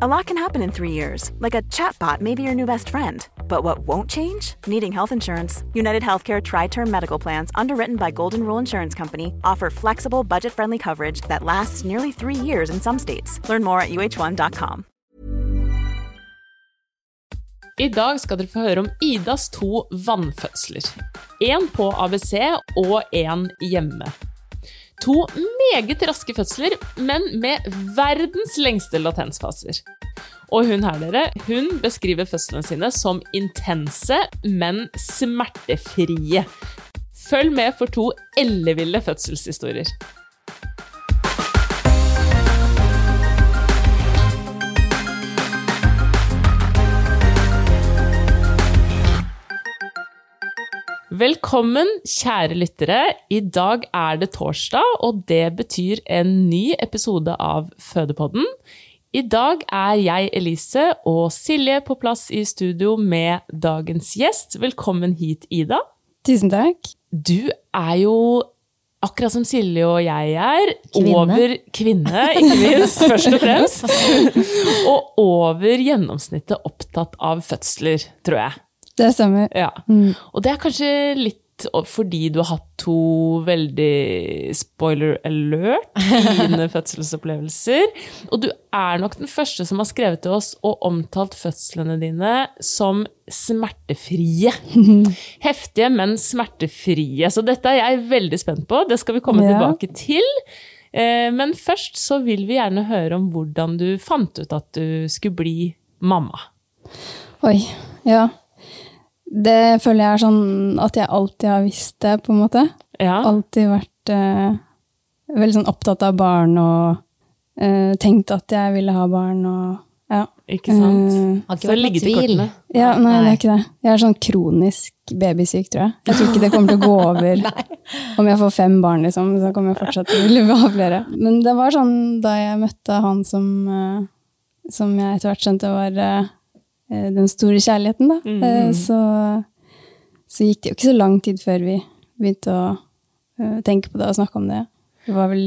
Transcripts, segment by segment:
A lot can happen in three years, like a chatbot may be your new best friend. But what won't change? Needing health insurance. United Healthcare Tri Term Medical Plans, underwritten by Golden Rule Insurance Company, offer flexible, budget friendly coverage that lasts nearly three years in some states. Learn more at uh1.com. I dag skal dere få høre om Idas to vannfødsler. Én på ABC og én hjemme. To meget raske fødsler, men med verdens lengste latensfaser. Og hun her, dere, hun beskriver fødslene sine som intense, men smertefrie. Følg med for to elleville fødselshistorier. Velkommen, kjære lyttere. I dag er det torsdag, og det betyr en ny episode av Fødepodden. I dag er jeg, Elise, og Silje på plass i studio med dagens gjest. Velkommen hit, Ida. Tusen takk. Du er jo, akkurat som Silje og jeg er, Kvinne. over kvinne, ikke minst, først og fremst. Og over gjennomsnittet opptatt av fødsler, tror jeg. Det stemmer. Ja. Og det er kanskje litt fordi du har hatt to veldig spoiler alert, fine fødselsopplevelser. Og du er nok den første som har skrevet til oss og omtalt fødslene dine som smertefrie. Heftige, men smertefrie. Så dette er jeg veldig spent på. Det skal vi komme Ja. tilbake til. Eh, Men først så vil vi gjerne høre om hvordan du fant ut at du skulle bli mamma. Oi. Ja. Det føler jeg er sånn at jeg alltid har visst det, på en måte. Ja. Alltid vært eh, veldig sånn opptatt av barn og eh, tenkt at jeg ville ha barn og ja. Ikke sant? Eh, Har ikke Så vært ligget i tvil. kortene. ja, nei, det er ikke det. Jeg er sånn kronisk babysyk, tror jeg. Jeg tror ikke det kommer til å gå over om jeg får fem barn, liksom. Så kommer jeg fortsatt til å ville ha flere. Men det var sånn da jeg møtte han som, eh, som jeg etter hvert skjønte var eh, den store kjærligheten, da. Mm. Så, så gikk det jo ikke så lang tid før vi begynte å eh, tenke på det og snakke om det. Vi var vel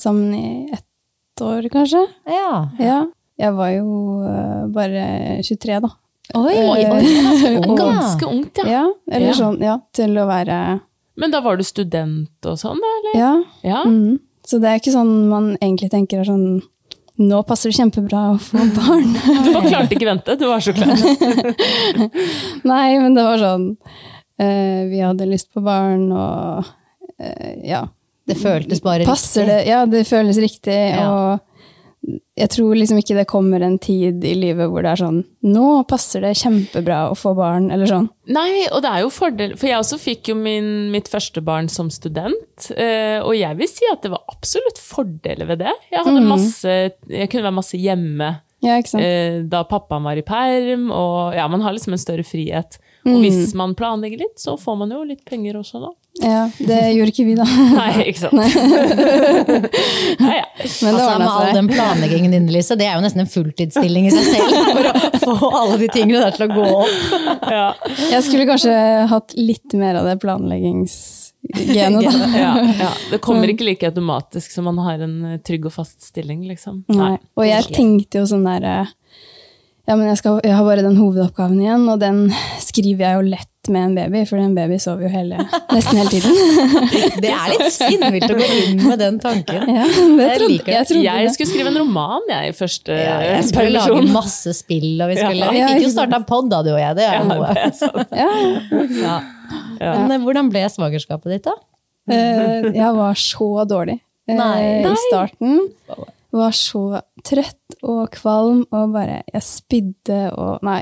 sammen i ett år, kanskje. Ja. Ja. Jeg var jo eh, bare 23, da. Oi, Oi. oi, ganske ung. Ganske ungt, ja. Ja, eller Ja. sånn, ja, til å være Men da var du student og sånn, da? eller? Ja. Ja. Mm. Så det er ikke sånn man egentlig tenker er sånn Nå passer det kjempebra å få barn. Du bare klarte ikke vente, du var så klar. Nei, men det var sånn uh, Vi hadde lyst på barn, og uh, ja. Det føltes bare Passer riktig. det? Ja, det føles riktig. Ja. Og jeg tror liksom ikke det kommer en tid i livet hvor det er sånn Nå passer det kjempebra å få barn, eller sånn. Nei, og det er jo fordel, for jeg også fikk jo min, mitt første barn som student, eh, og jeg vil si at det var absolutt fordeler ved det. Jeg hadde masse, jeg kunne være masse hjemme Ja, eh, da pappaen var i perm, og ja, man har liksom en større frihet. Og hvis man planlegger litt, så får man jo litt penger også da. Ja, det gjorde ikke vi, da. Nei, ikke sant? Nei, ja. Men det Altså, med all den planleggingen din, Lise, det er jo nesten en fulltidsstilling i seg selv for å få alle de tingene der til å gå opp. Ja. Jeg skulle kanskje hatt litt mer av det planleggingsgenet, da. Ja, ja. Det kommer ikke like automatisk som man har en trygg og fast stilling, liksom. Nei. Og jeg tenkte jo sånn der eh, Ja, men jeg, skal, jeg har bare den hovedoppgaven igjen, og den skriver jeg jo lett med en baby, for en baby sover jo hele, nesten hele tiden. Det er litt spinnvilt å gå inn med den tanken. Ja, det Jeg trodde, jeg trodde Jeg det. skulle skrive en roman, jeg, i første Ja, jeg skulle lage masse spill, og vi skulle Ja. Vi fikk jo starta pod, da, du og jeg. Det er jo noe. Ja, Ja. Men eh, hvordan ble svagerskapet ditt, da? eh, jeg var så dårlig eh, Nei. i starten. Var så trøtt og kvalm og bare Jeg spydde og Nei,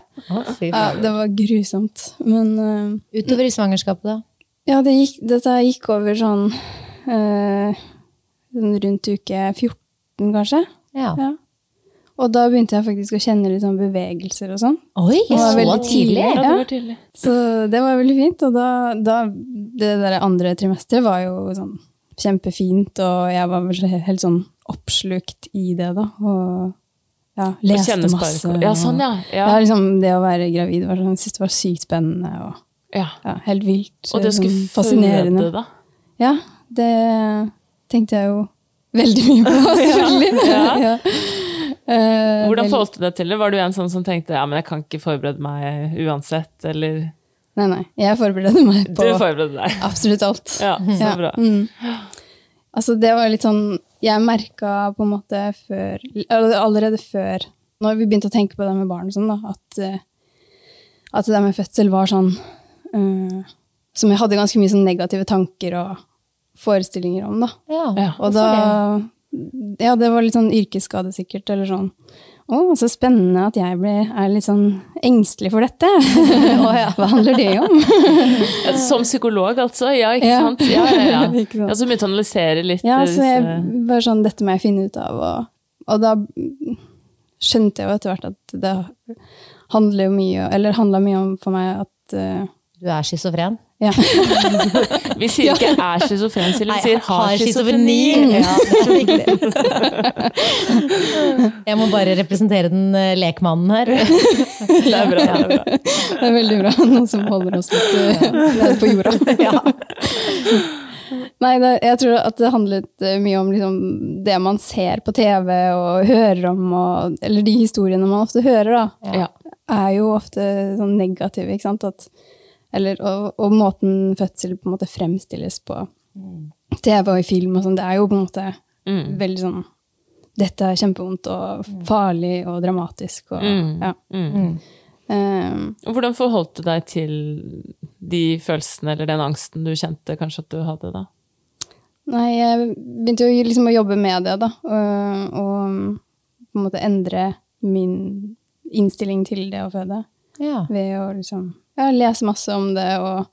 ja, det var grusomt. Men uh, Utover i svangerskapet, da? ja, det gikk, dette gikk over sånn eh, sånn rundt uke 14, kanskje. Ja. Ja. Og da begynte jeg faktisk å kjenne litt sånn bevegelser og sånn. Oi, Det var så tidlig! tidlig. Ja, det var tidlig. Så det var veldig fint. Og da, da Det der andre trimesteret var jo sånn kjempefint, og jeg var vel helt sånn oppslukt i det, da. Og ja, leste masse. Ja, sånn, ja. Ja. ja. liksom det å være gravid var sånn, det var sykt spennende og ja. ja, helt vilt. Og det å skulle sånn fascinerende. føde, da. Ja, det tenkte jeg jo veldig mye på, selvfølgelig. Ja. Eh, Hvordan forholdt du deg til det? Var du en sånn som tenkte ja, men jeg kan ikke forberede meg uansett, eller Nei, nei. Jeg forberedte meg på absolutt alt. Ja, så bra. Mm. Altså, det var litt sånn Jeg merka på en måte før Allerede før, når vi begynte å tenke på det med barn og sånn, da, at, eh, at det med fødsel var sånn uh, Som jeg hadde ganske mye sånn negative tanker og forestillinger om, da. Ja, Ja. Og da det? Ja, det var litt sånn yrkesskade sikkert, eller sånn. Å, så spennende at jeg ble, er litt sånn engstelig for dette. Å ja, hva handler det om? Som psykolog, altså? Ja, ikke Ja. sant? Ja, ja, ja. Ja så begynte å analysere litt Ja, så jeg bare sånn, dette må jeg finne ut av. Og, og da skjønte jeg jo etter hvert at det handler mye, eller handla mye om for meg at eh, Du er schizofren? ja. Vi sier ikke 'er schizofren', Silje, vi sier 'har schizofreni'. Ja, det er så viktig. Jeg må bare representere den eh, lekmannen her. Det er bra. det er bra. Det er veldig bra. Noen som holder oss litt eh, nede på jorda. Ja. Nei, det, jeg tror at det handlet eh, mye om liksom, det man ser på TV og hører om, og, eller de historiene man ofte hører, da, Ja. er jo ofte sånn negative, ikke sant? At, eller, og, og måten fødsel på en måte fremstilles på TV og i film og sånn, det er jo på en måte Mm. veldig sånn Dette er kjempevondt og farlig og dramatisk og Mm. ja. Mm. Um, Og Hvordan forholdt du deg til de følelsene eller den angsten du kjente kanskje at du hadde da? Nei, jeg begynte jo liksom å jobbe med det, da. Og, og på en måte endre min innstilling til det å føde. Ja. Ved å liksom ja, lest masse om det og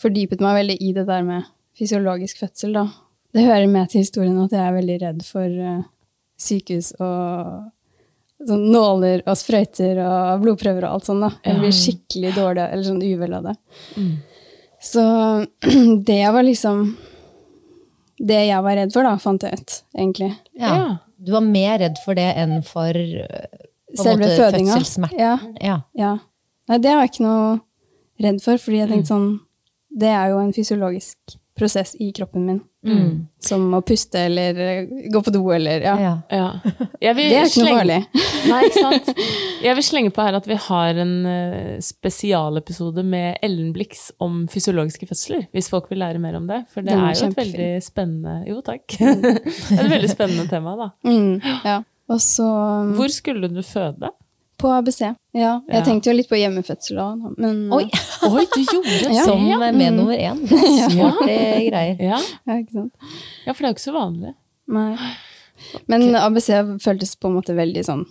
fordypet meg veldig i det der med fysiologisk fødsel, da. Det hører med til historien at jeg er veldig redd for uh, sykehus og sånn nåler og sprøyter og blodprøver og alt sånt, da. Jeg blir skikkelig dårlig eller sånn uvel av det. Så det var liksom det jeg var redd for, da, fant jeg ut, egentlig. Ja. Ja. Du var mer redd for det enn for eh, på Selve fødinga. fødselssmerten? Ja, Ja. ja. Nei, det var ikke noe redd for, fordi jeg Mm. tenkte sånn Det er jo en fysiologisk prosess i kroppen min. Mm. Som å puste eller eh, gå på do eller Ja. Ja. Ja. Jeg vil Det er ikke noe farlig. Nei, ikke sant? Jeg vil slenge på her at vi har en eh, spesialepisode med Ellen Blix om fysiologiske fødsler, hvis folk vil lære mer om det. For det Den er er jo et veldig spennende Jo, takk. et veldig spennende tema, da. Mm, ja. Og så um, Hvor skulle du føde? På ABC. Ja. Jeg Ja. tenkte jo litt på hjemmefødsel òg, men Oi! Oi, du gjorde! Ja. Som med nummer én. Smarte greier. Ja. ikke sant. ja, for det er jo ikke så vanlig. Nei. Men ABC føltes på en måte veldig sånn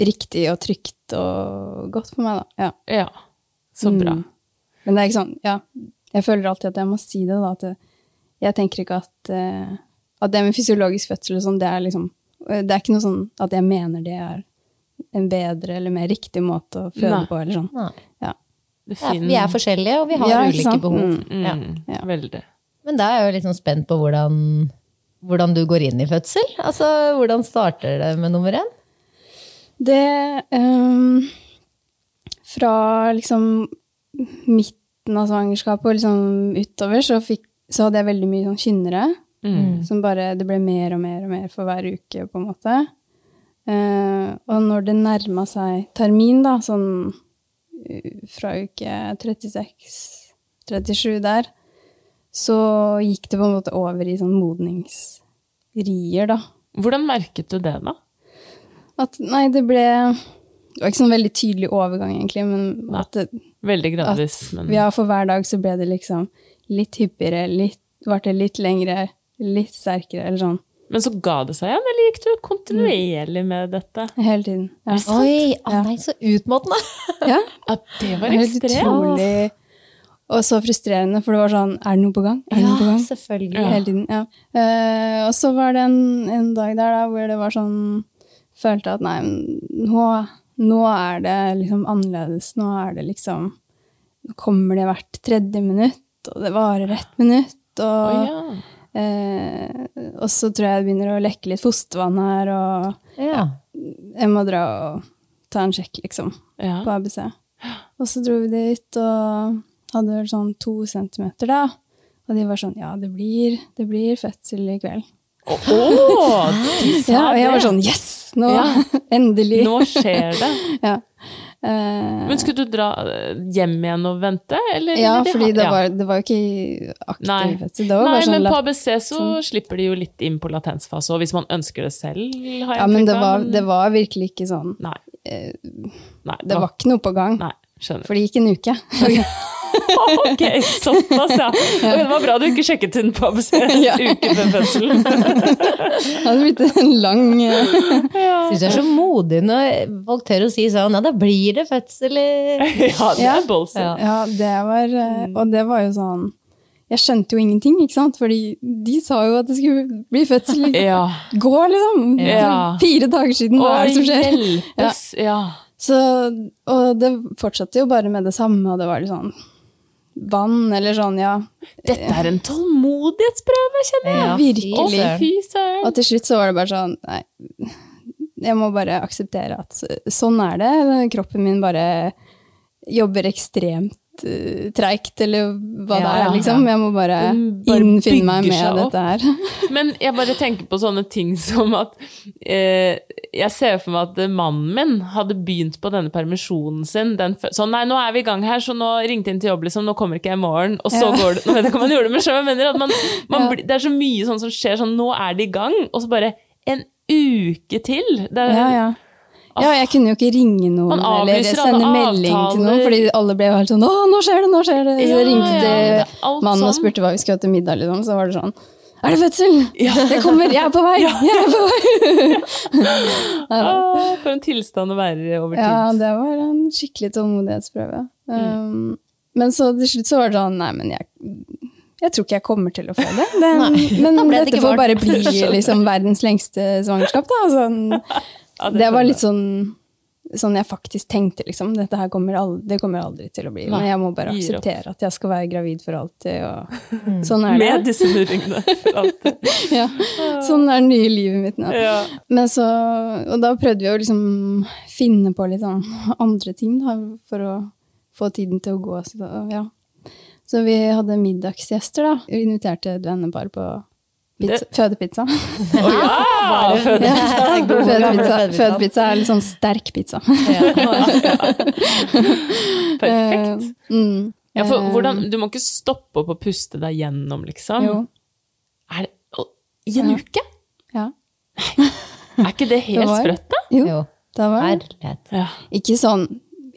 riktig og trygt og godt for meg, da. Ja. Ja. Så bra. Mm. Men det er ikke sånn, ja. Jeg føler alltid at jeg må si det, da. At jeg, jeg tenker ikke at, uh, at det med fysiologisk fødsel og sånn, det er liksom Det er ikke noe sånn at jeg mener det er en bedre eller mer riktig måte å føde Nei. på, eller sånn. Nei. Ja. Ja, vi er forskjellige, og vi har Ja, ulike sant? behov. Mm, Ja. Ja. Veldig. Men da er jeg jo litt sånn spent på hvordan, hvordan du går inn i fødsel. Altså, Hvordan starter det med nummer én? Det um, Fra liksom midten av svangerskapet og liksom utover, så, fikk, så hadde jeg veldig mye sånn kynnere. Mm. Som bare Det ble mer og mer og mer for hver uke, på en måte. Eh, og når det nærma seg termin, da, sånn fra uke 36-37 der, så gikk det på en måte over i sånn modningsrier, da. Hvordan merket du det, da? At nei, det ble Det var ikke sånn veldig tydelig overgang, egentlig, men at det, Veldig gradvis, at, men ja, for hver dag så ble det liksom litt hyppigere, litt, varte litt lengre, litt sterkere, eller sånn. Men så ga det seg igjen, eller gikk du kontinuerlig med dette? Hele tiden. Ja. Oi, å nei, så utmattende! ja. At det var ekstremt? Og så frustrerende, for det var sånn Er det noe på gang? Er det noe på gang? selvfølgelig. Hele tiden, ja. Uh, og så var det en, en dag der da, hvor det var sånn Følte at nei, nå, nå er det liksom annerledes. Nå er det liksom Nå kommer det hvert tredje minutt, og det varer ett minutt. og oh, ja. Eh, og så tror jeg det begynner å lekke litt fostervann her, og Ja. jeg må dra og ta en sjekk, liksom ja. på ABC. Og så dro vi dit og hadde vel sånn to centimeter da. Og de var sånn, ja, det blir, det blir fødsel i kveld. Oh, sa Ja, og jeg var sånn, yes, nå, Ja. endelig. Nå skjer det. Ja. Eh, Men skulle du dra eh, hjem igjen og vente, eller? ja, for det ja. var, det var jo ikke aktiv Nei. fødsel. Det var Nei, sånn men på ABC så slipper de jo litt inn på latensfase, og hvis man ønsker det selv, har jeg Ja, men det var, det var virkelig ikke sånn. Nei. Eh, Nei, Det var ikke noe på gang. Nei, skjønner. For det gikk en uke. ok, såpass, ja. Okay, det var bra du ikke sjekket hun på ABC en Ja. uke før fødselen. Det hadde blitt en lang ja. Syns jeg er så modig når folk tør å si sånn Ja, da blir det fødsel i ja, det er bolsen. Ja. Ja, det var eh, Og det var jo sånn Jeg skjønte jo ingenting, ikke sant? Fordi de sa jo at det skulle bli fødsel i Ja. går, liksom. Ja. Fire dager siden, hva er det som skjer? hjelpes. Ja. Så, og det fortsatte jo bare med det samme, og det var litt sånn vann, eller sånn, ja. Dette er en tålmodighetsprøve, kjenner jeg. Ja, Virkelig. Å, fy søren. Og til slutt så var det bare sånn Nei, jeg må bare akseptere at sånn er det. Kroppen min bare jobber ekstremt treigt, eller hva det er, liksom. Jeg må bare, bare innfinne meg med dette her. Men jeg bare tenker på sånne ting som at eh, Jeg ser for meg at mannen min hadde begynt på denne permisjonen sin den Sånn, nei, nå er vi i gang her, så nå ringte jeg inn til jobb, liksom, nå kommer ikke jeg i morgen. Og så Ja. går det Nå vet jeg ikke om man gjorde det, men jeg mener? At man, man Ja. blir- det er så mye sånn som skjer sånn, nå er det i gang, og så bare en uke til. Det er, Ja, ja. Ja, jeg kunne jo ikke ringe noen eller sende melding melding til noen, fordi alle ble jo helt sånn 'Å, nå skjer det, nå skjer det!' Så Ja, ringte ja, det mannen sånn. og sånn. spurte hva vi skulle ha til middag, liksom. Så var det sånn 'Er det fødsel?' 'Det kommer! Jeg er på vei! Jeg er på vei!' ah, for en tilstand å være over tid. Ja, det var en skikkelig tålmodighetsprøve. Um, men så til slutt så var det sånn Nei, men jeg, jeg tror ikke jeg kommer til å få det. det men det dette får bare bli liksom verdens lengste svangerskap, da. Sånn, Ja, det var litt sånn Sånn jeg faktisk tenkte, liksom. Dette her kommer aldri, det kommer aldri til å bli. Men jeg må bare akseptere at jeg skal være gravid for alltid, og sånn er Med disse murringene. for alltid. Ja. Sånn er det nye livet mitt nå. Ja. Men så, og da prøvde vi å liksom finne på litt sånn andre ting da, for å få tiden til å gå. Så, da, ja. så vi hadde middagsgjester da. Vi inviterte et vennepar på pizza, fødepizza. Ja! fødepizza. fødepizza. Fødepizza er litt sånn sterk pizza. Perfekt. Eh, mm. Ja, for Eh, hvordan, du må ikke stoppe opp og puste deg gjennom, liksom. Jo. Er det, I en Ja. uke? Ja. Er ikke det helt sprøtt, da? Jo, Det var herlighet. Ja. Ikke sånn,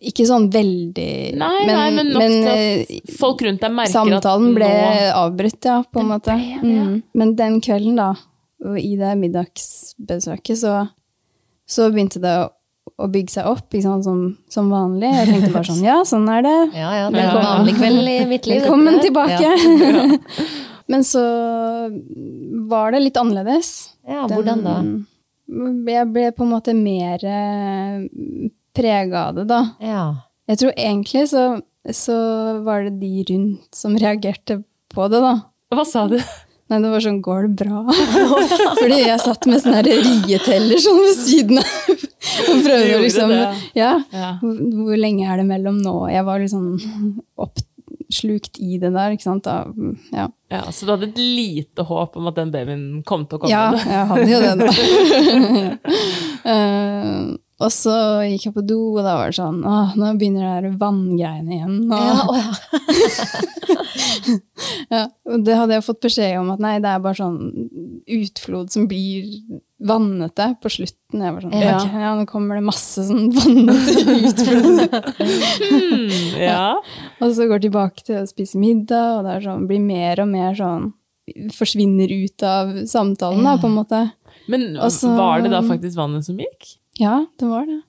ikke sånn veldig Nei, nei, men nok til eh, at folk rundt deg merker Samtalen at ble nå avbrutt, ja, på en måte. ble det, ja. Mm. Men den kvelden, da, og i det middagsbesøket, så, så begynte det å, å bygge seg opp, sant, som, som vanlig. Jeg tenkte bare sånn, ja, sånn er det. Ja, ja, det er en vanlig kveld i mitt liv. Velkommen tilbake. Ja. Men så var det litt annerledes. Ja, hvordan da? Den- Jeg ble på en måte mer eh, prega av det, da. Ja. Jeg tror egentlig så, så var det de rundt som reagerte på det, da. Hva sa du? Nei, det var sånn, går det bra? Fordi jeg satt med sånne her rieteller sånn ved siden av. Og prøvde å liksom, ja, Ja. hvor, hvor lenge er det mellom nå? Jeg var liksom oppslukt i det der, ikke sant? Da, ja. Ja, så du hadde et lite håp om at den babyen kom til å komme? ja, jeg hadde jo det da. Eh, og så gikk jeg på do, og da var det sånn Åh, nå begynner det her vanngreiene igjen. Og, Ja, å ja. ja, og det hadde jeg fått beskjed om at nei, det er bare sånn utflod som blir vannete på slutten. Jeg var sånn, Ja. ok, ja, nå kommer det masse sånn vannete utflod. Mm, ja. og så går jeg tilbake til å spise middag, og det er sånn, blir mer og mer sånn Forsvinner ut av samtalen, da, på en måte. Men Også, var det da faktisk vannet som gikk? Ja, det var det.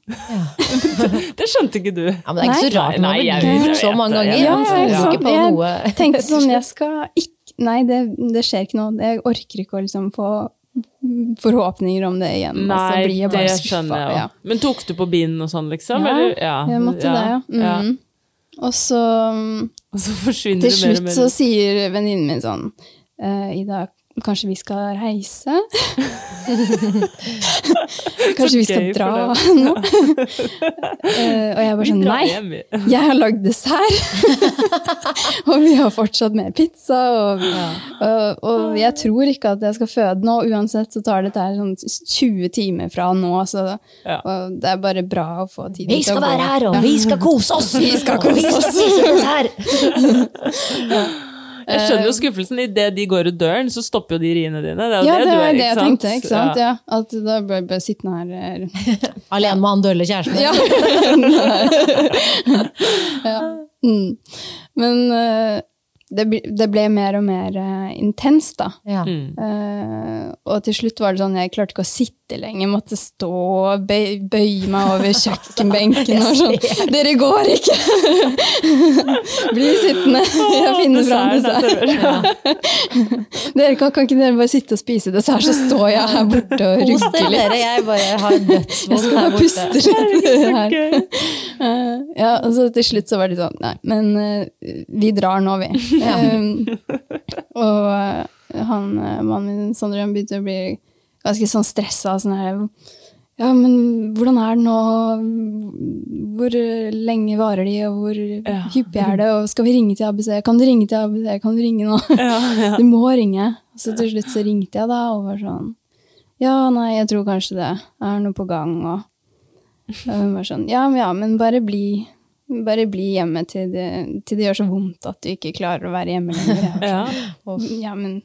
Det skjønte ikke du. ja, men det er ikke så rart når man har blitt lurt så mange ganger. jeg ja. på Jeg noe. tenkte sånn, jeg skal ikke Nei, det, det skjer ikke noe. Jeg orker ikke å liksom få forhåpninger om det igjen. Nei, blir jeg det skjønner jeg òg. Ja. Men tok du på bind og sånn, liksom? Ja, eller? ja. Jeg måtte det, ja. ja. Mm. Og så Og så forsvinner til slutt mer mer. så sier venninnen min sånn eh, Ida, kanskje vi skal reise? kanskje vi skal dra nå? uh, og jeg bare Vi sånn Nei, jeg har lagd dessert! og vi har fortsatt med pizza. Og, og, og jeg tror ikke at jeg skal føde nå. Uansett så tar dette sånn 20 timer fra nå. Så det er bare bra å få tid Vi skal være her, og vi skal kose oss! Vi skal kose oss! her. Jeg skjønner jo skuffelsen. Idet de går ut døren, så stopper jo de riene dine. Det er jo Ja, det, det du var er, det ikke jeg sant? tenkte. ikke sant? Ja. Ja. At da bør jeg bare sittende her eh, Alene med han dølle kjæresten. Ja. ja. Mm. Men eh, det, det ble mer og mer uh, intenst, da. Ja. Mm. Uh, og til slutt var det sånn, jeg klarte ikke å sitte lenger, jeg måtte stå og bøy, bøye meg over kjøkkenbenken og sånn. Dere går ikke! Bli sittende, jeg finner fram desserten er dessert. Dere kan, kan ikke dere bare sitte og spise dessert, så står jeg her borte og rugger litt. Jeg bare har Jeg dødsvondt skal her bare puste litt her. Uh, ja, og så til slutt så var det sånn, nei, men vi drar nå, vi. Eh, og eh, han, eh, mannen min, Sondre, han begynte å bli ganske sånn stressa. Sånn her, ja, men hvordan er det nå? Hvor eh, lenge varer de, og hvor hyppig er det? Og skal vi ringe til ABC? Kan du ringe til ABC? Kan du ringe nå? Du må ringe. Så til slutt så ringte jeg da, og var sånn Ja, nei, jeg tror kanskje det er noe på gang. Og hun var sånn Ja, men, ja, men bare bli bare bli hjemme til det, til det gjør så vondt at du ikke klarer å være hjemme lenger. Ja. Og, Ja, men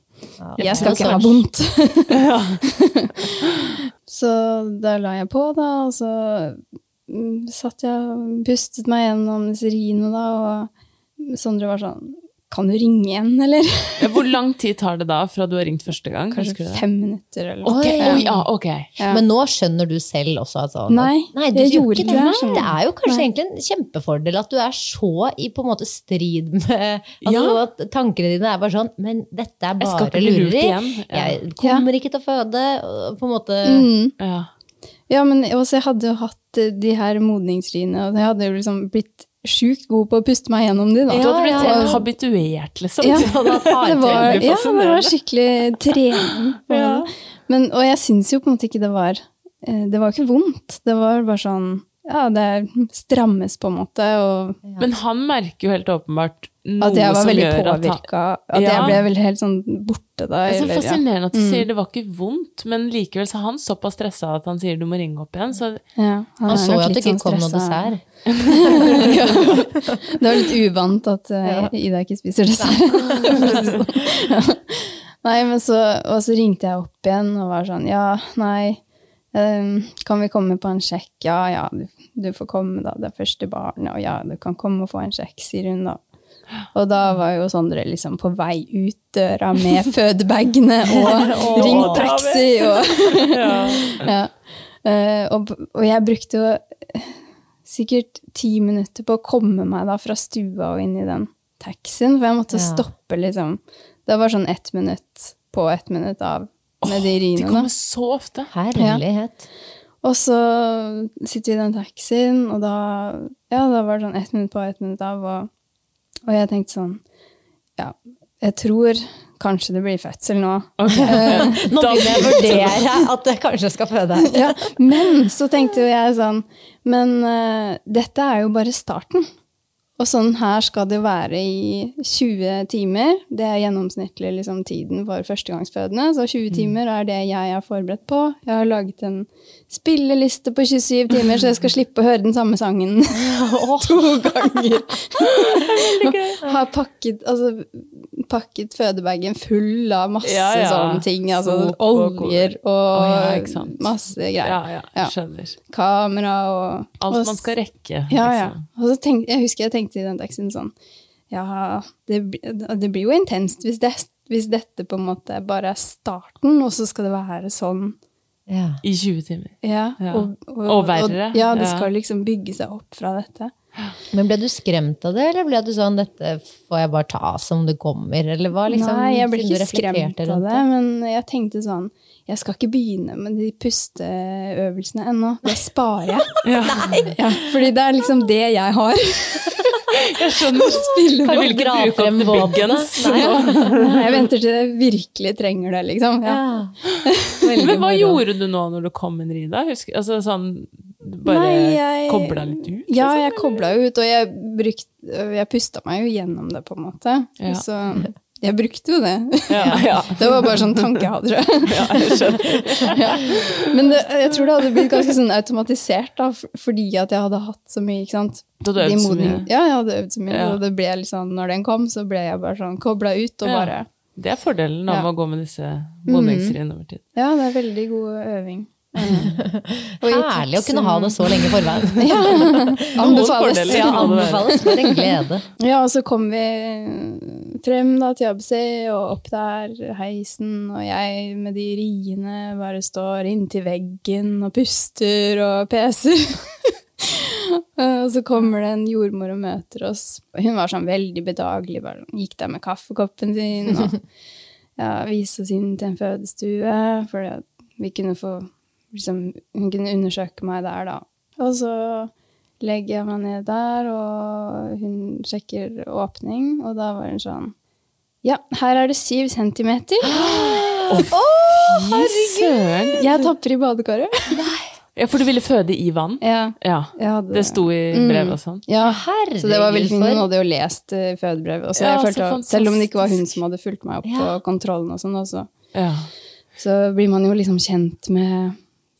jeg skal ikke ha sånn. vondt. så da la jeg på, da, og så mm, satt jeg og pustet meg gjennom disse riene, da, og Sondre var sånn Kan du ringe igjen, eller? Ja, Hvor lang tid tar det da fra du har ringt første gang? Kanskje fem minutter, eller noe. Oi. Oh, ja, ok. Ja. Men nå skjønner du selv også altså, sånn Nei, Nei, du jeg gjorde ikke det. det. Det er jo kanskje Nei. egentlig en kjempefordel at du er så i på en måte strid med altså, Ja. At tankene dine er bare sånn Men dette er Jeg skal bare lureri. igjen. Ja. Jeg kommer ikke til å føde. På en måte Mm. Ja. Ja, men også jeg hadde jo hatt de her modningsriene, og jeg hadde jo liksom blitt sjukt god på å puste meg gjennom de, da. Du hadde blitt Ja, ja, ja. habituert, liksom. Ja. Det var, ja, det var skikkelig trening. Ja. Men, og jeg syns jo på en måte ikke det var eh, Det var ikke vondt. Det var bare sånn Ja, det strammes på en måte, og Men han merker jo helt åpenbart noe at jeg var veldig påvirka. at han. At jeg ble vel helt sånn borte da. Det er så eller, ja. fascinerende at du Mm. sier det var ikke vondt, men likevel så er han såpass stressa at han sier du må ringe opp igjen. Så Ja, Han han så jo at det ikke sånn kom noe dessert. Ja. Det var litt uvant at uh, Ida ikke spiser dessert. ja. Nei, men så, og så ringte jeg opp igjen og var sånn Ja, nei, um, kan vi komme på en sjekk? Ja, ja, du, du får komme, da. Det er første barnet. Og ja, du kan komme og få en sjekk, sier hun da. Og da var jo Sondre liksom på vei ut døra med fødebagene og ringt taxi og ja. Eh, og, og jeg brukte jo sikkert ti minutter på å komme meg da fra stua og inn i den taxien, for jeg måtte Ja. stoppe liksom. Det var sånn ett minutt på, ett minutt av med de de rinene. kommer så ofte. Herlighet. Og så sitter vi i den taxien, og da, ja, da var det sånn ett minutt på, ett minutt av, og, og jeg tenkte sånn, ja, jeg tror kanskje det blir fødsel nå. Eh, Nå begynner jeg å vurdere at jeg kanskje skal føde. ja, men så tenkte jo jeg sånn Men uh, dette er jo bare starten. Og sånn her skal det være i 20 timer. Det er gjennomsnittlig liksom, tiden for førstegangsfødende. Så 20 timer er det jeg er forberedt på. Jeg har laget en spilleliste på 27 timer, så jeg skal slippe å høre den samme sangen to ganger. Har pakket, altså, pakket fødebagen full av masse Ja, ja. sånne ting. Altså Sop oljer og Å, ja, masse greier. Kamera og Alt og man skal rekke. ja, ja. liksom. Og så tenk, jeg husker jeg tenkte i den taxien sånn Ja, det, det blir jo intenst hvis, det, hvis dette på en måte bare er starten, og så skal det være sånn. Ja. I 20 timer. Ja, Ja. Og, Og verre. ja, det skal liksom bygge seg opp fra dette. Men ble du skremt av det, eller ble du sånn 'dette får jeg bare ta som det kommer'? Eller hva liksom? Nei, jeg ble ikke skremt av det, men jeg tenkte sånn Jeg skal ikke begynne med de pusteøvelsene ennå. Det sparer jeg. Ja. Ja, fordi det er liksom det jeg har. Jeg skjønner. Spille Jeg vil ikke Dra frem nå. Jeg venter til jeg virkelig trenger det, liksom. Ja. Ja. Men hva gjorde du nå når du kom inn, Rida? Husker, altså sånn, bare Nei, jeg- kobla litt ut? Ja, liksom, jeg kobla ut, og jeg, brukt, jeg pusta meg jo gjennom det, på en måte. Ja. Så jeg brukte jo det. Ja, ja. Det var bare sånn tanke jeg hadde. tror jeg. ja. Men det, jeg tror det hadde blitt ganske sånn automatisert, da, fordi at jeg hadde hatt så mye, ikke sant. Du hadde øvd så mye. Ja, jeg hadde øvd så mye, og det ble liksom, når den kom, så ble jeg bare sånn kobla ut, og bare Det er fordelen av å gå med disse modningsriene over tid. Ja, det er veldig god øving. Og Herlig å kunne ha det så lenge i forveien. Ja, anbefales. Ja, anbefales. For en glede. Ja, og så kom vi frem da til ABC, og opp der, heisen, og jeg med de riene bare står inntil veggen og puster og peser. og så kommer det en jordmor og møter oss. Hun var sånn veldig bedagelig, bare gikk der med kaffekoppen sin og ja, viste oss inn til en fødestue, for vi kunne få liksom, Hun kunne undersøke meg der, da. Og så legger jeg meg ned der, og hun sjekker åpning, og da var hun sånn Ja, her er det syv centimeter. Å, oh, herregud! Jeg tapper i badekaret. Ja, for du ville føde i vann? Ja, Ja. hadde Det sto i Mm. brevet og sånn? Ja, Herregud, så det var veldig fint. Hun hadde jo lest eh, fødebrevet. Og så Ja, jeg følte, så selv om det ikke var hun som hadde fulgt meg opp Ja. på kontrollen, og sånn, også, Ja. så blir man jo liksom kjent med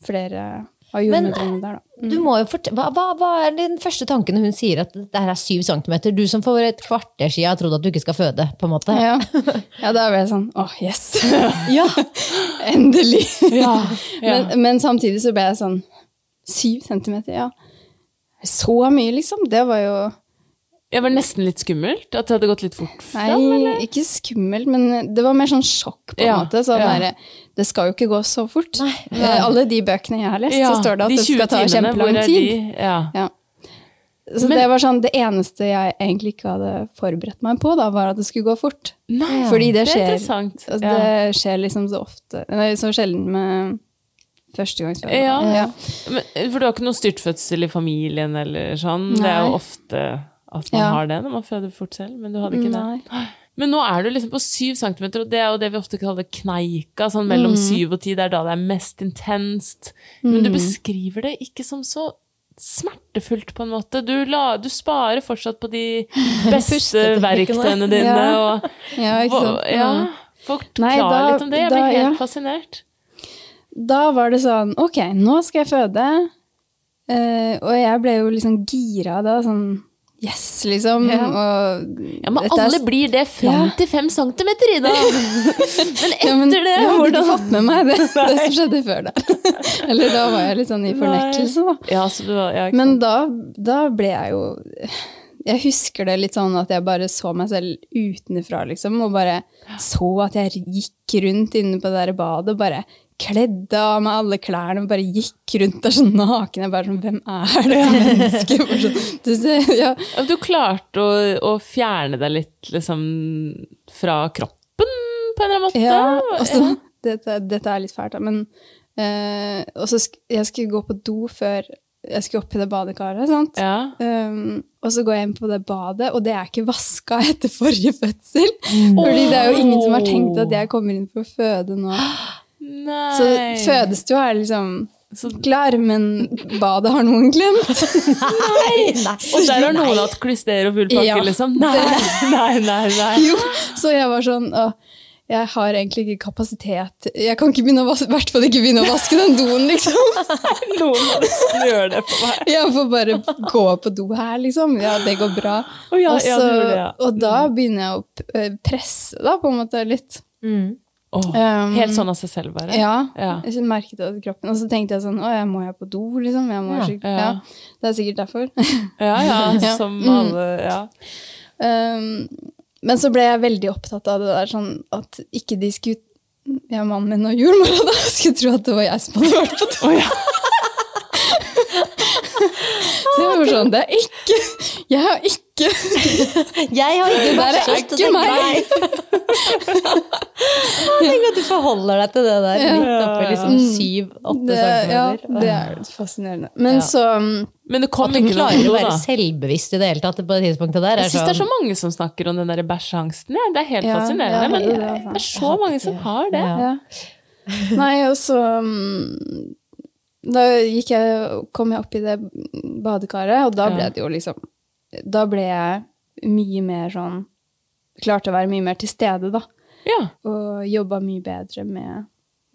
flere av jordmødrene der, da. Du må jo fortelle, hva, hva, hva er den første tanken når hun sier at det her er syv centimeter? Du som for et kvarter siden har trodd at du ikke skal føde, på en måte. Ja, ja da ble jeg sånn åh, yes! Ja. Endelig! Ja, ja. Men, men samtidig så ble jeg sånn Syv centimeter, ja. Så mye, liksom. Det var jo Det var nesten litt skummelt? At det hadde gått litt fort Nei, fram? eller? ikke skummelt, men det var mer sånn sjokk, på en Ja, måte. Sånn ja. der, det skal jo ikke gå så fort. Eh, Alle de bøkene jeg har lest, Ja, så står det at de det skal ta kjempelang tid. de? Ja. Så Men- det var sånn, det eneste jeg egentlig ikke hadde forberedt meg på, da, var at det skulle gå fort. Nei, Fordi det det er skjer, interessant. altså, det skjer liksom så ofte, nei, så sjelden med førstegangsfødende. Ja. Ja. Men, for du har ikke noe styrtfødsel i familien eller sånn? Det er jo ofte at man Ja. har det når man føder fort selv, men du hadde ikke Nei. det. Men nå er du liksom på syv centimeter, og det er jo det vi ofte kaller kneika. Sånn mellom Mm. syv og ti, det er da det er mest intenst. Men Mm. du beskriver det ikke som så smertefullt, på en måte. Du, la, du sparer fortsatt på de beste verktøyene dine. Ja. Og, Ja, ikke sant? Ja, Forklar Nei, litt om det. Jeg blir helt ja. fascinert. Da var det sånn, ok, nå skal jeg føde. Uh, og jeg ble jo liksom gira da, sånn yes, liksom. Ja. Og Ja, Men dette er- alle blir det fram til fem centimeter, Ida! Men etter Ja, men det, Jeg har ikke fått med meg det, det som skjedde før der. Eller da var jeg litt sånn i fornektelse, da. Ja, så du, ja, Men da, da ble jeg jo Jeg husker det litt sånn at jeg bare så meg selv utenfra, liksom, og bare så at jeg gikk rundt inne på det der badet og bare kledde av meg alle klærne og bare gikk rundt der sånn naken. Jeg bare sånn Hvem er det mennesket? Sånn, du ser, ja. Du klarte å, å fjerne deg litt liksom fra kroppen, på en eller annen måte? Ja, og ja. dette, dette er litt fælt, da, men eh, Og så sk jeg skulle gå på do før jeg skulle opp i det badekaret, sant? Ja. Um, og så går jeg inn på det badet, og det er ikke vaska etter forrige fødsel. Fordi det er jo ingen som har tenkt at jeg kommer inn for å føde nå. Nei. Så fødestua er liksom Så- klar, men badet har noen glemt. Nei, nei. Og der har noen hatt klyster og full pakke, Ja. liksom? Nei, nei, nei. nei. Jo, så jeg var sånn å, jeg har egentlig ikke kapasitet Jeg kan ikke begynne å vaske, hvert fall ikke begynne å vaske den doen, liksom. Noen nesten gjøre det på meg. Jeg får bare gå på do her, liksom. Ja, det går bra. Oh, ja, og, så, ja, det, og da begynner jeg å presse, da, på en måte, litt. Mm. Åh, Um, helt sånn av seg selv, bare? Ja. Ja. Jeg merket det i kroppen. Og så tenkte jeg sånn Å, jeg må jeg på do, liksom? Jeg må Ja. Ja. ja. Det er sikkert derfor. Ja, ja, som Mm. alle Ja. Um, men så ble jeg veldig opptatt av det der sånn at ikke de skulle ja, mannen min og jordmora da skulle tro at det var jeg som hadde vært på do. Oh. Så jeg var sånn Det er ikke Jeg har ikke Jeg har ikke Det er ikke meg. Tenk at du forholder deg til det der midt oppi liksom syv-åtte det, Ja, det er fascinerende. Men Ja. så um, Men det kom At du ikke noe å være da. selvbevisst i det hele tatt på det tidspunktet der. Jeg syns det er så sånn, mange som snakker om den der bæsjeangsten. Ja. Det er helt Ja, fascinerende. ja, men det det er er så mange som har det. Ja. Ja. Nei, og så um, Da gikk jeg, kom jeg opp i det badekaret, og da ble det jo liksom Da ble jeg mye mer sånn Klarte å være mye mer til stede, da. Ja. Og jobba mye bedre med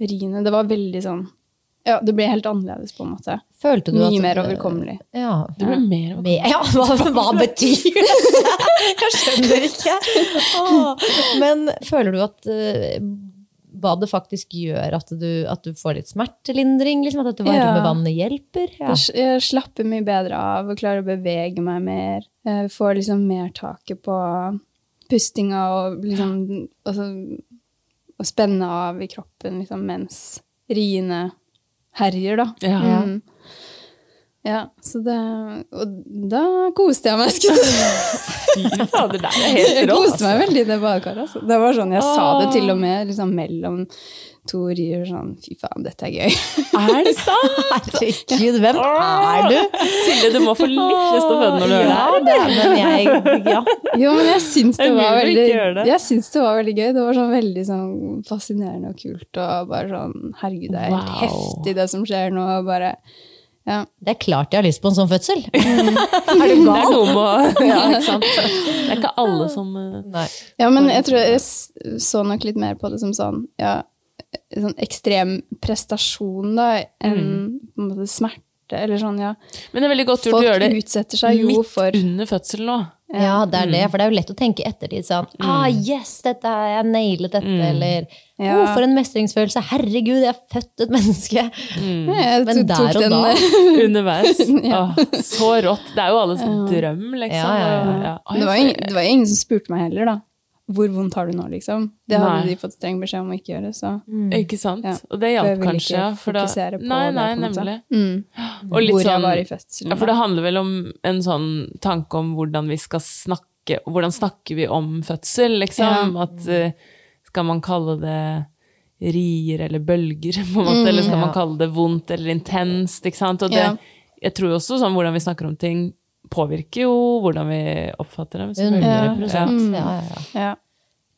riene. Det var veldig sånn Ja, det ble helt annerledes, på en måte. Følte du Mye at mer overkommelig. Ja. Det blir mer overkommelig. Ja, hva, hva betyr det? Jeg skjønner ikke. Men føler du at eh, det faktisk gjør at du, at du får litt smertelindring? Liksom, at dette varme Ja. vannet hjelper? Ja. Jeg slapper mye bedre av og klarer å bevege meg mer. Jeg får liksom mer taket på pustinga og liksom og, så, og spenne av i kroppen liksom, mens riene herjer, da. Ja. Mm. Ja, så det Og da koste jeg meg. Fy fader, det er helt Jeg koste meg veldig i det badekaret. Altså. Det var sånn, Jeg sa det til og med liksom, mellom to rier sånn Fy faen, dette er gøy. Er det sant? Herregud, hvem er du? Silje, du må få litt lyst til å føde når du Ja, er det er, men jeg, ja. Jo, men jeg syns det var veldig. Jeg syns det var veldig gøy. Det var sånn veldig sånn fascinerende og kult og bare sånn Herregud, det er helt Wow. heftig det som skjer nå. og Bare Ja. Det er klart jeg har lyst på en sånn fødsel. Er du gal? Det er noe med ja, ikke sant? Det er ikke alle som eh, Nei. ja, men jeg tror jeg så nok litt mer på det som sånn Ja, sånn ekstrem prestasjon, da, enn mm. en måte smerte, eller sånn, ja. Men det er veldig godt gjort å gjøre det utsetter seg jo midt for under fødselen nå. Ja, det er det. For det er jo lett å tenke ettertid sånn Ah, yes, dette har jeg nailet dette. Eller Ja. oh, for en mestringsfølelse. Herregud, jeg har født et menneske. Jeg Men der og da Underveis. Underveis. Åh, så rått. Det er jo alles drøm, liksom. Ja, ja, ja. Ja. Det var, jo ingen, det var ingen som spurte meg heller, da. Hvor vondt har du nå, liksom? Det hadde Nei. de fått streng beskjed om å ikke gjøre, så Ikke sant? Ja. Og det jeg hjalp kanskje. ja, for da- nei, det, nei, på nemlig. mm. Og litt Hvor jeg sånn- var i fødselen. Ja, for det handler vel om en sånn tanke om hvordan vi skal snakke Hvordan snakker vi om fødsel, liksom? At eh, skal man kalle det rier eller bølger, på en måte? eller skal man kalle det vondt eller intenst? ikke sant? Og det, Ja. jeg tror også sånn hvordan vi snakker om ting, påvirker jo hvordan vi oppfatter dem. selvfølgelig. 100 ja. Ja, ja, ja. Ja.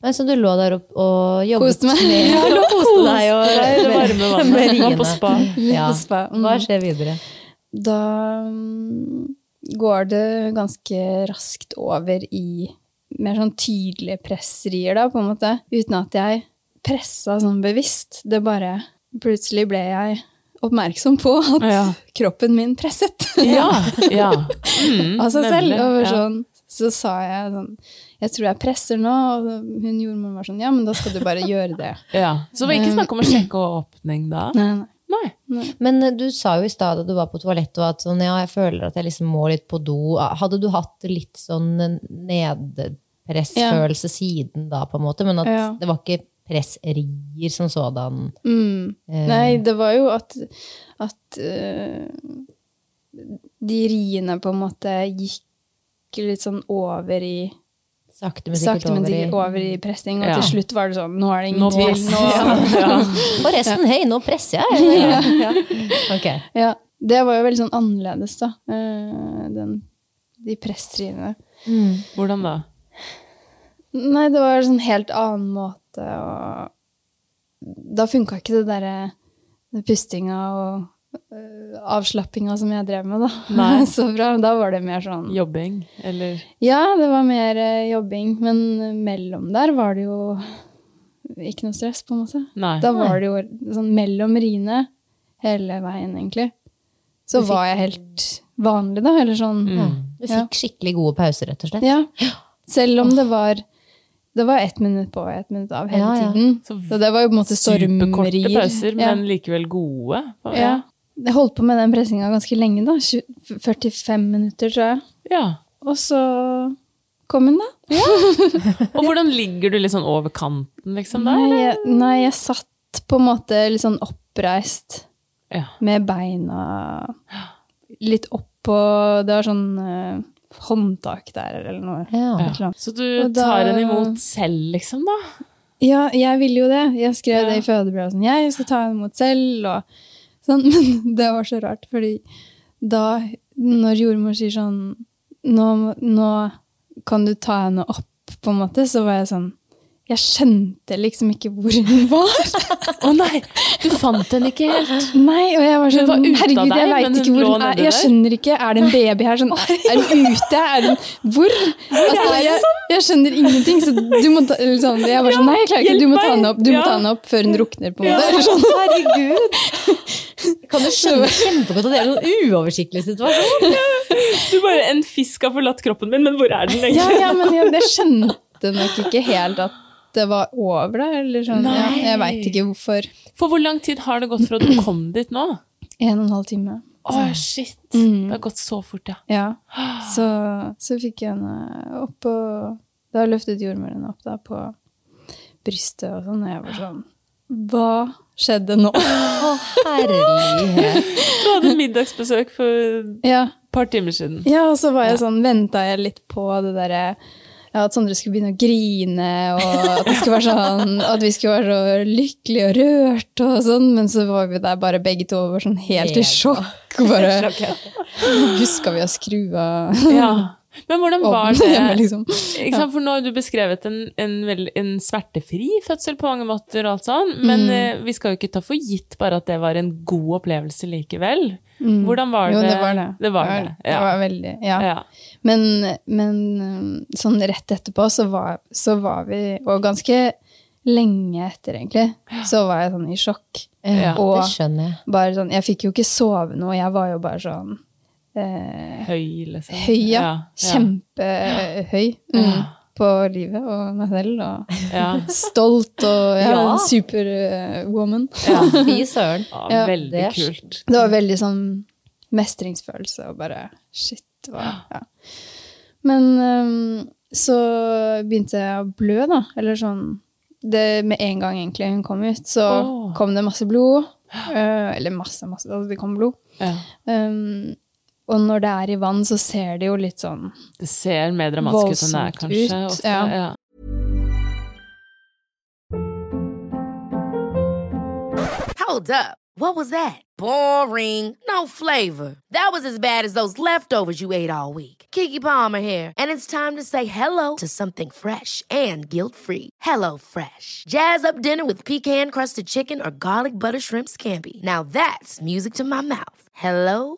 Men så du lå der opp og jobbet Koste meg. med Ja, lå koste deg og det varme vannet. Var på spa. Ja. På spa, mm. Hva skjer videre? Da mm, går det ganske raskt over i mer sånn tydelige pressrier, da, på en måte. Uten at jeg pressa sånn bevisst. Det bare Plutselig ble jeg oppmerksom på at Ja. kroppen min presset. Ja. ja. Mm, av seg selv. Over sånn, så sa jeg sånn Jeg tror jeg presser nå. Og hun jordmoren var sånn Ja, men da skal du bare gjøre det. Ja. Så det var ikke snakk om å sjekke åpning da? Nei, nei. Nei. Men eh, du sa jo i stad at du var på toalettet at sånn, ja, jeg føler at jeg liksom må litt på do. Hadde du hatt litt sånn nedpressfølelse siden da, på en måte? Men at Ja. det var ikke pressrier som sådan? Mm. Eh. Nei, det var jo at, at uh, de riene på en måte gikk litt sånn over i Sakte, men sikkert Sakte, men over i over i pressing, og Ja. til slutt var det sånn Nå er det Nå ingen tvil. presser Nå, ja. Og resten, hei, nå presser jeg! Ja. Ja. Ja, det var jo veldig sånn annerledes, da. eh, den, de pressriene. Hvordan da? Nei, det var en sånn helt annen måte å Da funka ikke det derre pustinga og øh, avslappinga som jeg drev med, da. Nei. Så bra. Da var det mer sånn Jobbing? Eller Ja, det var mer eh, jobbing, men mellom der var det jo ikke noe stress, på en måte. Nei. Da var det jo sånn mellom riene hele veien, egentlig. Så fikk- var jeg helt vanlig, da. Eller sånn. Mm. Du Ja. fikk skikkelig gode pauser, rett og slett. Ja. Selv om det var det var ett minutt på og ett minutt av hele Ja, ja. tiden. Så Så det var jo på en måte Superkorte pauser, pauser, Ja. men likevel gode. Ja. Jeg holdt på med den pressinga ganske lenge, da. 45 minutter, tror jeg. Ja. Og så kom hun, da. Og hvordan ligger du litt sånn over kanten, liksom, der? Nei jeg, nei, jeg satt på en måte litt sånn oppreist Ja. med beina litt oppå Det var sånn eh, håndtak der, eller noe. Ja. Annet. Så du da- tar henne imot selv, liksom, da? Ja, jeg ville jo det. Jeg skrev Ja. det i fødebrevet. Sånn, jeg skal ta henne imot selv. Og sånn. Men det var så rart, fordi da, når jordmor sier sånn nå, nå kan du ta henne opp, på en måte, så var jeg sånn Jeg skjønte liksom ikke hvor hun var. Å nei, du fant henne ikke helt. Nei, og jeg var sånn var Herregud, deg, jeg veit ikke hvor hun er. Jeg skjønner ikke. Er det en baby her? Sånn, er, hun ute? Er hun Hvor? Altså, jeg, jeg skjønner ingenting. Så du må ta, sånn, jeg var sånn Nei, jeg klarer ikke. Du må ta henne opp, Ja. ta henne opp før hun rukner, på en måte. Sånn. Herregud! Kan du skjønne kjempegodt at det er en sånn uoversiktlig situasjon? Du bare, En fisk har forlatt kroppen min, men hvor er den Ja, egentlig? ja, men jeg, jeg skjønte nok ikke helt at det var over, da. Eller sånn. Ja, jeg veit ikke hvorfor. For hvor lang tid har det gått fra du kom dit nå? En og en halv time. Å, shit. Mm. Det har gått så fort, ja. Ja. Så, så fikk jeg henne opp og Da løftet jordmoren opp da på brystet og sånn, og jeg var sånn Hva skjedde nå? Å, herlighet. Du hadde middagsbesøk for et ja. par timer siden. ja, og så var jeg sånn Venta jeg litt på det derre ja, at Sondre skulle begynne å grine, og at, det skulle være sånn, at vi skulle være så lykkelige og rørt, og sånn, men så var vi der bare begge to og var sånn helt i sjokk. Bare huska vi å skru av Ja. Men hvordan var det? hjemme, liksom. Ikke sant? For nå har du beskrevet en, en, veld- en smertefri fødsel på mange måter, og alt sånn, men Mm. eh, vi skal jo ikke ta for gitt bare at det var en god opplevelse likevel. Hvordan var det? Mm. Jo, det var det. Det var det, Det ja. var veldig, ja. Ja. Men, men um, sånn rett etterpå så var, så var vi, og ganske lenge etter egentlig, så var jeg sånn i sjokk. Ja, og Det skjønner jeg. bare sånn, jeg fikk jo ikke sove noe, jeg var jo bare sånn eh, Høy, liksom. høy, ja. ja. Kjempehøy mm, på livet og meg selv, og Ja. stolt og ja, Ja. superwoman. Ja, fy søren. veldig det kult. Det var veldig sånn mestringsfølelse og bare shit. Var, ja. Men um, så begynte jeg å blø, da. Eller sånn det, Med en gang egentlig hun kom ut, så oh. kom det masse blod. Uh, eller masse, masse. Altså det kom blod. Ja. Um, og når det er i vann, så ser det jo litt sånn Det ser mer dramatisk ut enn det er, kanskje. ut, ofte. ja. Ja. Hold up. What was that? Boring. No flavor. That was as bad as those leftovers you ate all week. Kiki Palmer here, and it's time to say hello to something fresh and guilt-free. Hello Fresh. Jazz up dinner with pecan-crusted chicken or garlic butter shrimp scampi. Now that's music to my mouth. Hello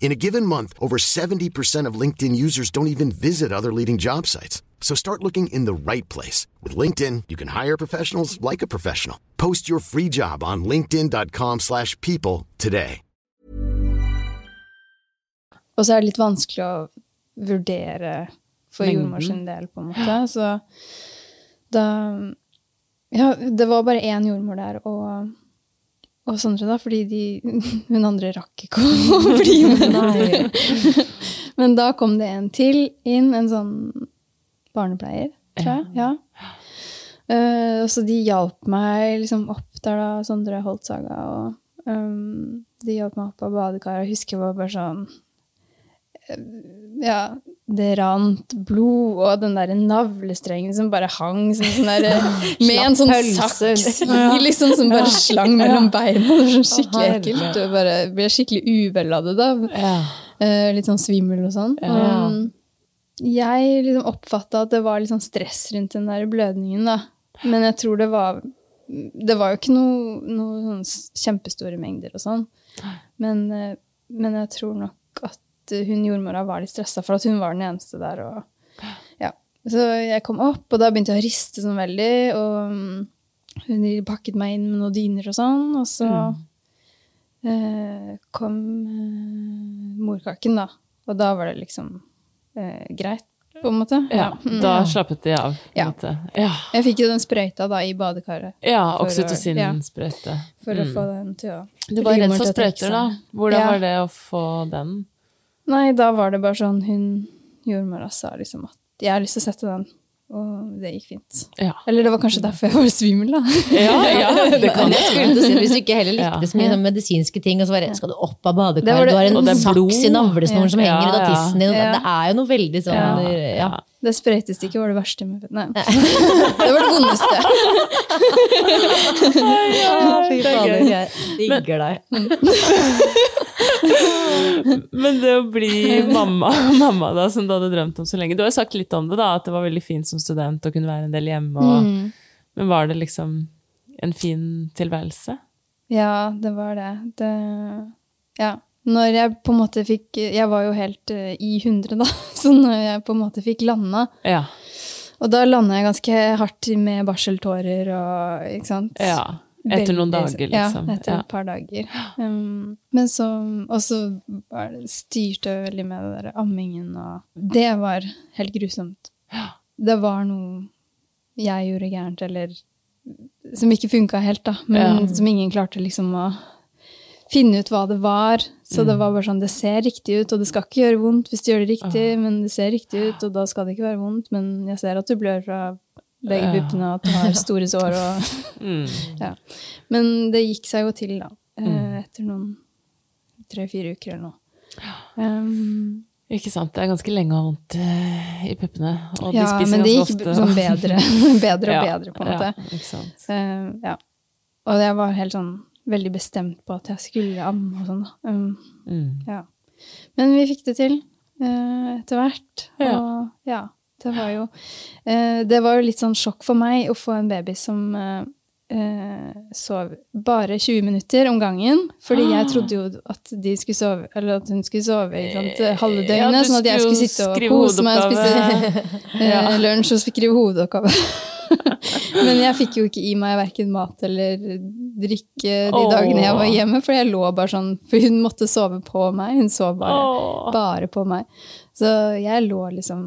In a given month, over 70% of LinkedIn users don't even visit other leading job sites. So start looking in the right place. With LinkedIn, you can hire professionals like a professional. Post your free job on linkedin.com/people slash people today. Og så er det litt vanskelig å vurdere for Mengden. jordmor sin del, på en måte. Så da Ja, det var bare én jordmor der, og, og Sondre, da, fordi de Hun andre rakk ikke å bli med. Men da kom det en til inn, en sånn barnepleier, tror jeg. Ja. Og så de hjalp meg liksom opp der, da, Sondre holdt saga, og um, de hjalp meg opp av badekaret. Jeg husker jeg var bare sånn ja, det rant blod, og den der navlestrengen som bare hang som sånn der, med en sånn saks liksom, som bare slang mellom beina. Det var sånn skikkelig ekkelt. Og bare ble skikkelig uvel av det. da. Eh, litt sånn svimmel og sånn. Og jeg liksom oppfatta at det var litt sånn stress rundt den der blødningen, da. Men jeg tror det var Det var jo ikke noe, noe sånn kjempestore mengder og sånn. Men, eh, men jeg tror nok at hun jordmora var litt stressa for at hun var den eneste der. Og, ja. Så jeg kom opp, og da begynte jeg å riste sånn veldig. Og mm, hun pakket meg inn med noen dyner og sånn. Og så eh, kom eh, morkaken, da. Og da var det liksom eh, greit, på en måte. ja. Mm. Da slappet de av. på en Ja. måte. Ja. Jeg fikk jo den sprøyta da i badekaret ja For å- oksytocin-sprøyte. for å få den til å Mm. Du var redd for sprøyter, da. Hvordan Ja. var det å få den? Nei, da var det bare sånn Hun jordmora sa liksom at jeg har lyst til å sette den, og det gikk fint. Ja. Eller det var kanskje derfor jeg var svimmel, da. Ja, ja, det kan jeg skulle til å si, Hvis du ikke heller likte Ja. så mye sånn medisinske ting, og så bare skal du opp av badekaret, det- du har en det blod. saks i navlesnoren som henger ut av tissen din. og Det er jo noe veldig sånn ja. Det sprøytestikket var det verste med Nei. Det var det vondeste. Fy fader, jeg digger deg. Men det å bli mamma, mamma da, som du hadde drømt om så lenge Du har jo sagt litt om det, da, at det var veldig fint som student å kunne være en del hjemme. Og, Mm. Men var det liksom en fin tilværelse? Ja, det var det. det. Ja. Når jeg på en måte fikk Jeg var jo helt uh, i hundre, da. Så når jeg på en måte fikk landa Ja. Og da landa jeg ganske hardt med barseltårer og Ikke sant? ja. Etter noen dager, liksom. Ja, etter Ja. et par dager. Um, men så Og så styrte jeg veldig med det der ammingen, og det var helt grusomt. Det var noe jeg gjorde gærent, eller som ikke funka helt, da. Men Ja. som ingen klarte liksom å finne ut hva det var. Så Mm. det var bare sånn, det ser riktig ut, og det skal ikke gjøre vondt hvis du gjør det riktig, men det ser riktig ut, og da skal det ikke være vondt. Men jeg ser at du blør fra begge puppene, og at du har store sår og Mm. ja. Men det gikk seg jo til, da. eh, Mm. Etter noen tre-fire uker eller noe. Um, Ikke sant. Det er ganske lenge å ha vondt eh, i puppene. Og ja, de spiser men det gikk ofte. sånn bedre, bedre og Ja, bedre, på en måte. Ja, ikke sant. Uh, ja. Og jeg var helt sånn veldig bestemt på at jeg skulle amme og sånn. Um, Mm. ja. Men vi fikk det til uh, etter hvert. Ja. Og ja, det var jo uh, Det var jo litt sånn sjokk for meg å få en baby som eh, eh, sov bare 20 minutter om gangen. Fordi Ah. jeg trodde jo at, de skulle sove, eller at hun skulle sove i sant, halve døgnet. ja, sånn at jeg skulle sitte og kose meg og spise eh, lunsj og skrive hovedoppgave. Men jeg fikk jo ikke i meg verken mat eller drikke de oh. dagene jeg var hjemme, for jeg lå bare sånn For hun måtte sove på meg. Hun sov bare, oh. bare på meg. Så jeg lå liksom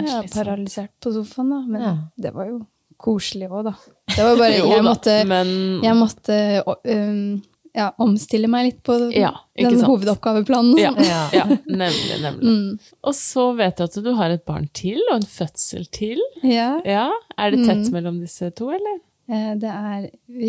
ja, paralysert på sofaen, da. Men Ja. det var jo koselig òg, da. Det var bare Jo Jeg måtte, men jeg måtte um, ja, omstille meg litt på Ja, den sant. hovedoppgaveplanen. ja, Ja. ja, nemlig. nemlig. Mm. Og så vet jeg at du har et barn til, og en fødsel til. Ja, Ja, Er det tett Mm. mellom disse to, eller? Eh, det er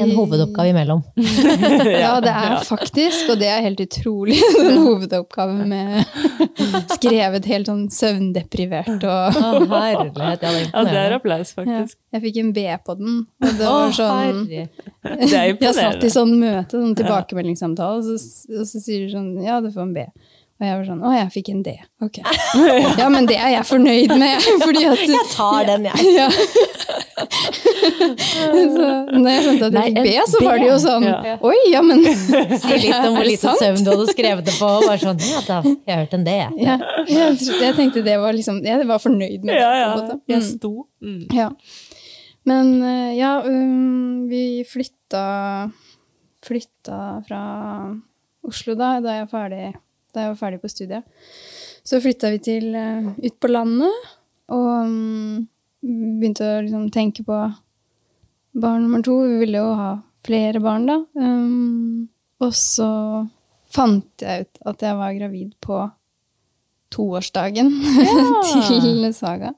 En hovedoppgave imellom. Ja, det er faktisk, og det er helt utrolig, den hovedoppgave med skrevet helt sånn søvndeprivert og Å, herlighet. Ja, det er Ja, er applaus, ja. faktisk. Jeg fikk en B på den, og det var sånn. Det er Jeg satt i sånn møte, sånn tilbakemeldingssamtale, og så, og så sier du sånn Ja, du får en B. Og jeg var sånn Å, jeg fikk en D. Ok. Ja, men det er jeg fornøyd med, fordi at Jeg tar den, jeg. ja. Så når jeg skjønte at jeg fikk B, så var det jo sånn Ja. Oi, ja, men Si litt om hvor lite søvn du hadde skrevet det på. Og bare sånn, ja, da, jeg har hørt en det. ja, jeg, jeg tenkte det var liksom Jeg var fornøyd med det. Ja, på en ja. Mm. Jeg sto. Mm. Ja. Men eh, ja, um, vi flytta, flytta fra Oslo da, da jeg, var ferdig, da jeg var ferdig på studiet. Så flytta vi til uh, ut på landet, og um, begynte å liksom tenke på barn nummer to. Vi ville jo ha flere barn da. Um, og så fant jeg ut at jeg var gravid på toårsdagen til Saga.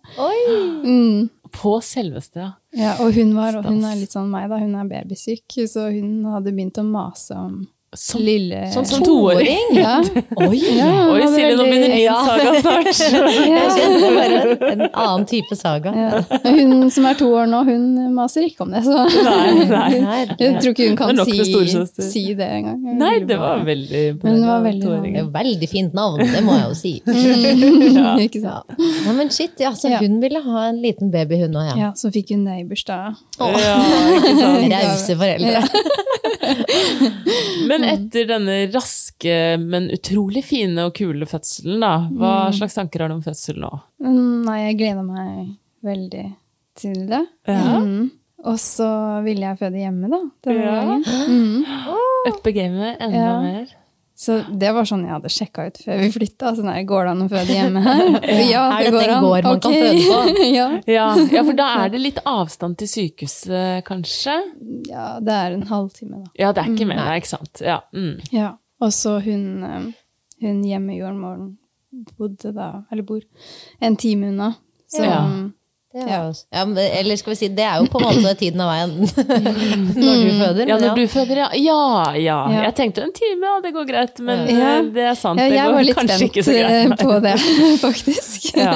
Mm. På selveste, ja. Ja, og hun, var, hun er litt sånn meg, da. Hun er babysyk, så hun hadde begynt å mase om Som, lille sånn som toåring. Ja. Oi! Ja, Oi, Silje, nå begynner din Ja. saga snart. Jeg kjenner bare en annen type saga. Ja. Hun som er to år nå, hun maser ikke om det. Så Nei, nei. jeg tror ikke hun kan det si, si det engang. Nei, det var veldig Men det var veldig Det er veldig fint navn, det må jeg jo si. Ikke sant? Nei, men shit, ja, så Ja. hun ville ha en liten babyhund òg, ja. Ja, så fikk hun det i bursdag. Ja. Rause foreldre. Men etter denne raske, men utrolig fine og kule fødselen, da, hva Mm. slags tanker har du om fødsel nå? Nei, jeg gleder meg veldig til det. Ja. Mm. Og så ville jeg føde hjemme, da. Denne Ja. gangen. Mm. Uppe gamet enda Ja. mer? Så det var sånn jeg hadde sjekka ut før vi flytta. Sånn her, går det an å føde hjemme her? Ja, Er går en gård man kan føde på? ja. Ja, ja, for da er det litt avstand til sykehuset, kanskje? ja, det er en halvtime, da. Ja, det er ikke mer, nei, ikke sant? Ja. Mm. Ja. Og så hun, hun hjemme i jordmoren bodde da, eller bor, en time unna. Så Ja. Er ja, men, eller skal vi si, det er jo på en måte tiden av veien når du føder. Ja, når du føder, ja. Ja, ja. Ja. Jeg tenkte en time, ja, det går greit. Men Ja. eh, det er sant, ja, det går var litt kanskje spent ikke så greit. eh, på det, faktisk. Ja.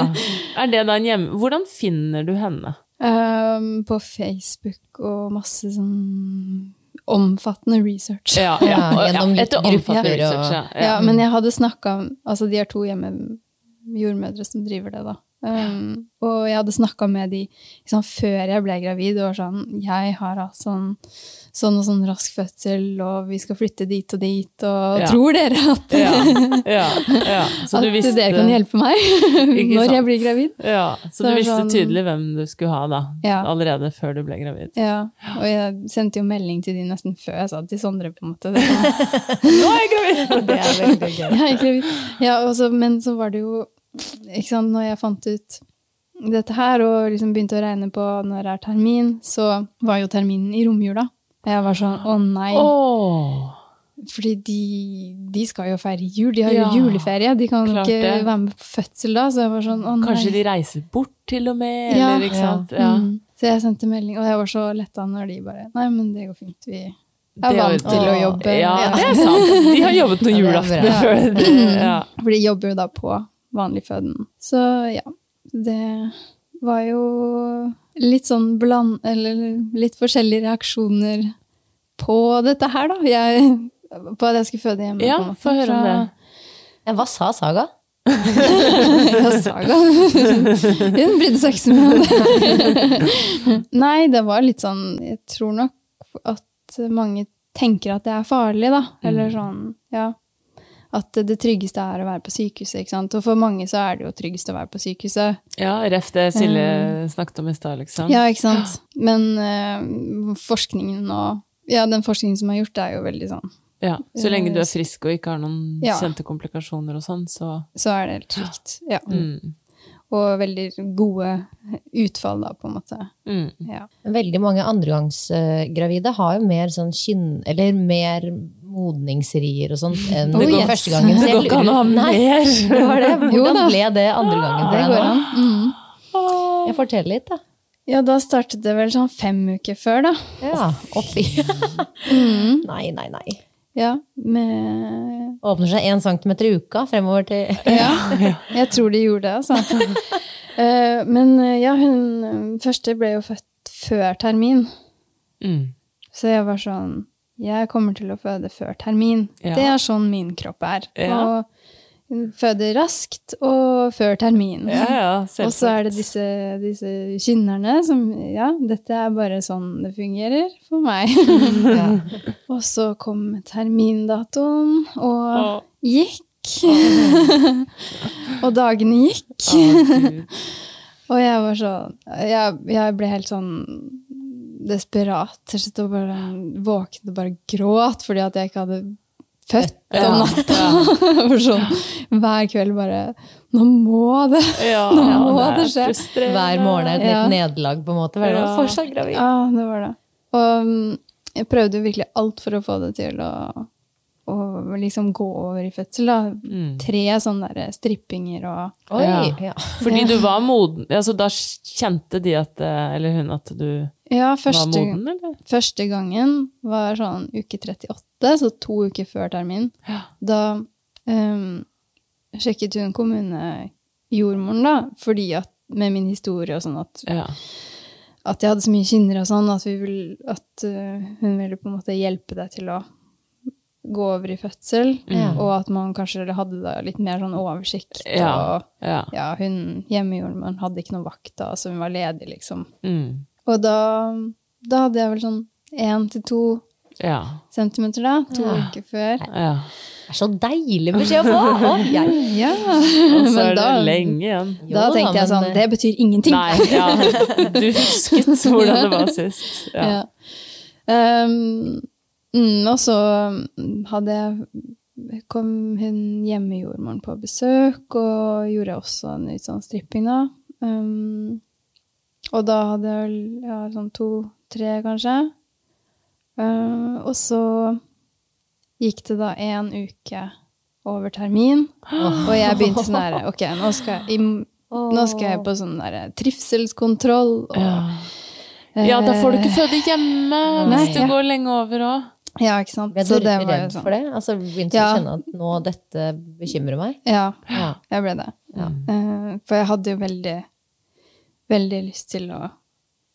Er det da en hjemme... Hvordan finner du henne? Um, på Facebook og masse sånn omfattende research. Ja, Ja, gjennom litt grupper og- ja. Ja, men jeg hadde snakka Altså, de er to hjemme jordmødre som driver det, da. Um, og jeg hadde snakka med de liksom, før jeg ble gravid. Og var sånn Jeg har hatt sånn, sånn og sånn rask fødsel, og vi skal flytte dit og dit, og Ja. tror dere at, Ja, ja, ja. Så at du visste, dere kan hjelpe meg når jeg blir gravid? Ja, så Så du visste sånn- tydelig hvem du skulle ha da, allerede før du ble gravid. Ja, og jeg sendte jo melding til de nesten før jeg sa det til Sondre, på en måte. Sånn, Nå er jeg gravid! Det er veldig gøy. Jeg er gravid. Ja, men så var det jo ikke sant, Når jeg fant ut dette her og liksom begynte å regne på når det er termin, så var jo terminen i romjula. Og jeg var sånn å nei. Oh. Fordi de, de skal jo feire jul. De har Ja, jo juleferie. De kan ikke det. være med på fødsel da. Så jeg var sånn å nei. kanskje de reiser bort til og med, Ja. eller ikke sant? Ja. Mm. Så jeg sendte melding, og jeg var så letta når de bare Nei, men det går fint. Vi er vant til å jobbe. Ja, det er sant. De har jobbet noen Ja, er julaftener før. Ja. For de jobber jo da på vanlig føden. Så ja, det var jo litt sånn bland... Eller litt forskjellige reaksjoner på dette her, da. Jeg, på at jeg skulle føde hjemme. Ja, få høre om det. Ja, hva sa Saga? Ja, Saga. Hun brydde seg ikke så mye om det. Nei, det var litt sånn Jeg tror nok at mange tenker at det er farlig, da. Eller sånn, ja. At det tryggeste er å være på sykehuset. ikke sant? Og for mange så er det jo tryggest å være på sykehuset. Ja, ref det Silje snakket om i stad, liksom. Ja, ikke sant? Men uh, forskningen og Ja, den forskningen som er gjort, er jo veldig sånn Ja, Så lenge du er frisk og ikke har noen Ja. kjente komplikasjoner og sånn, så Så er det helt trygt. Ja. mm. Og veldig gode utfall, da, på en måte. Mm. Ja. Veldig mange andregangsgravide har jo mer sånn kinn... Eller mer modningsrier og sånt enn Oh, yes. første gangen. Det går ikke an å ha mer. det var det. Hvordan ble det andre gangen Det går an. Mm. Jeg forteller litt, da. Ja, da startet det vel sånn fem uker før, da. Ja, oppi. Mm. Nei, nei, nei. Ja, med Åpner seg én centimeter i uka fremover til Ja, jeg tror de gjorde det, altså. Eh, Men eh, ja, hun første ble jo født før termin. Mm. Så jeg var sånn Jeg kommer til å føde før termin. Ja. Det er sånn min kropp er. Ja. Og føder raskt og før termin. Ja, ja, Og så er det disse, disse kynnerne som Ja, dette er bare sånn det fungerer for meg. og så kom termindatoen, og Åh. gikk. og dagene gikk. Og jeg var sånn Jeg, jeg ble helt sånn desperat. Jeg og bare våknet og bare gråt fordi at jeg ikke hadde født om natta. Jeg sånn hver kveld bare Nå må det! Ja, Nå må er det skje. hver morgen et Ja. nytt nederlag, på en måte. Vel, Ja. Fortsatt gravid. Ja, det var det. Og mm, jeg prøvde virkelig alt for å få det til å, å liksom gå over i fødsel. Da. Mm. Tre sånne der strippinger og Oi, Ja. ja. Fordi du var moden altså Da kjente de at eh, Eller hun at du Ja, var moden, eller? første gangen var sånn uke 38. så to uker før termin, Ja. da um, sjekket hun kommunejordmoren, da, fordi at med min historie og sånn at, Ja. at jeg hadde så mye kynner og sånn, at, vi vil, at uh, hun ville på en måte hjelpe deg til å gå over i fødsel, mm. og at man kanskje hadde litt mer sånn oversikt. Ja. Og Ja. ja, hun hjemmejordmoren hadde ikke noen vakt da, så hun var ledig, liksom. Mm. Og da, da hadde jeg vel sånn én til to Ja. centimeter, da. To Ja. uker før. ja. Det er så deilig beskjed å få! Oh, jeg. Ja, Og så men er det da, lenge igjen. Jo da da, tenkte jeg sånn eh, Det betyr ingenting. Nei, ja. Du husket hvordan det var sist. Ja. Ja. Um, mm, og så hadde jeg kom hun hjemmejordmoren på besøk, og gjorde også en litt sånn stripping, da. Um, og da hadde jeg vel ja, sånn to-tre, kanskje. Uh, og så gikk det da én uke over termin, og jeg begynte sånn her Ok, nå skal jeg, i, nå skal jeg på sånn der trivselskontroll. Og, Ja. ja, da får du ikke føde hjemme Nei, hvis du ja. går lenge over òg. Ja, ikke sant? Ble du Så det var jo sånn- for det? Altså, Begynte du Ja. å kjenne at nå dette bekymrer meg? Ja, Ja. jeg ble det. Ja. Uh, for jeg hadde jo veldig, veldig lyst til å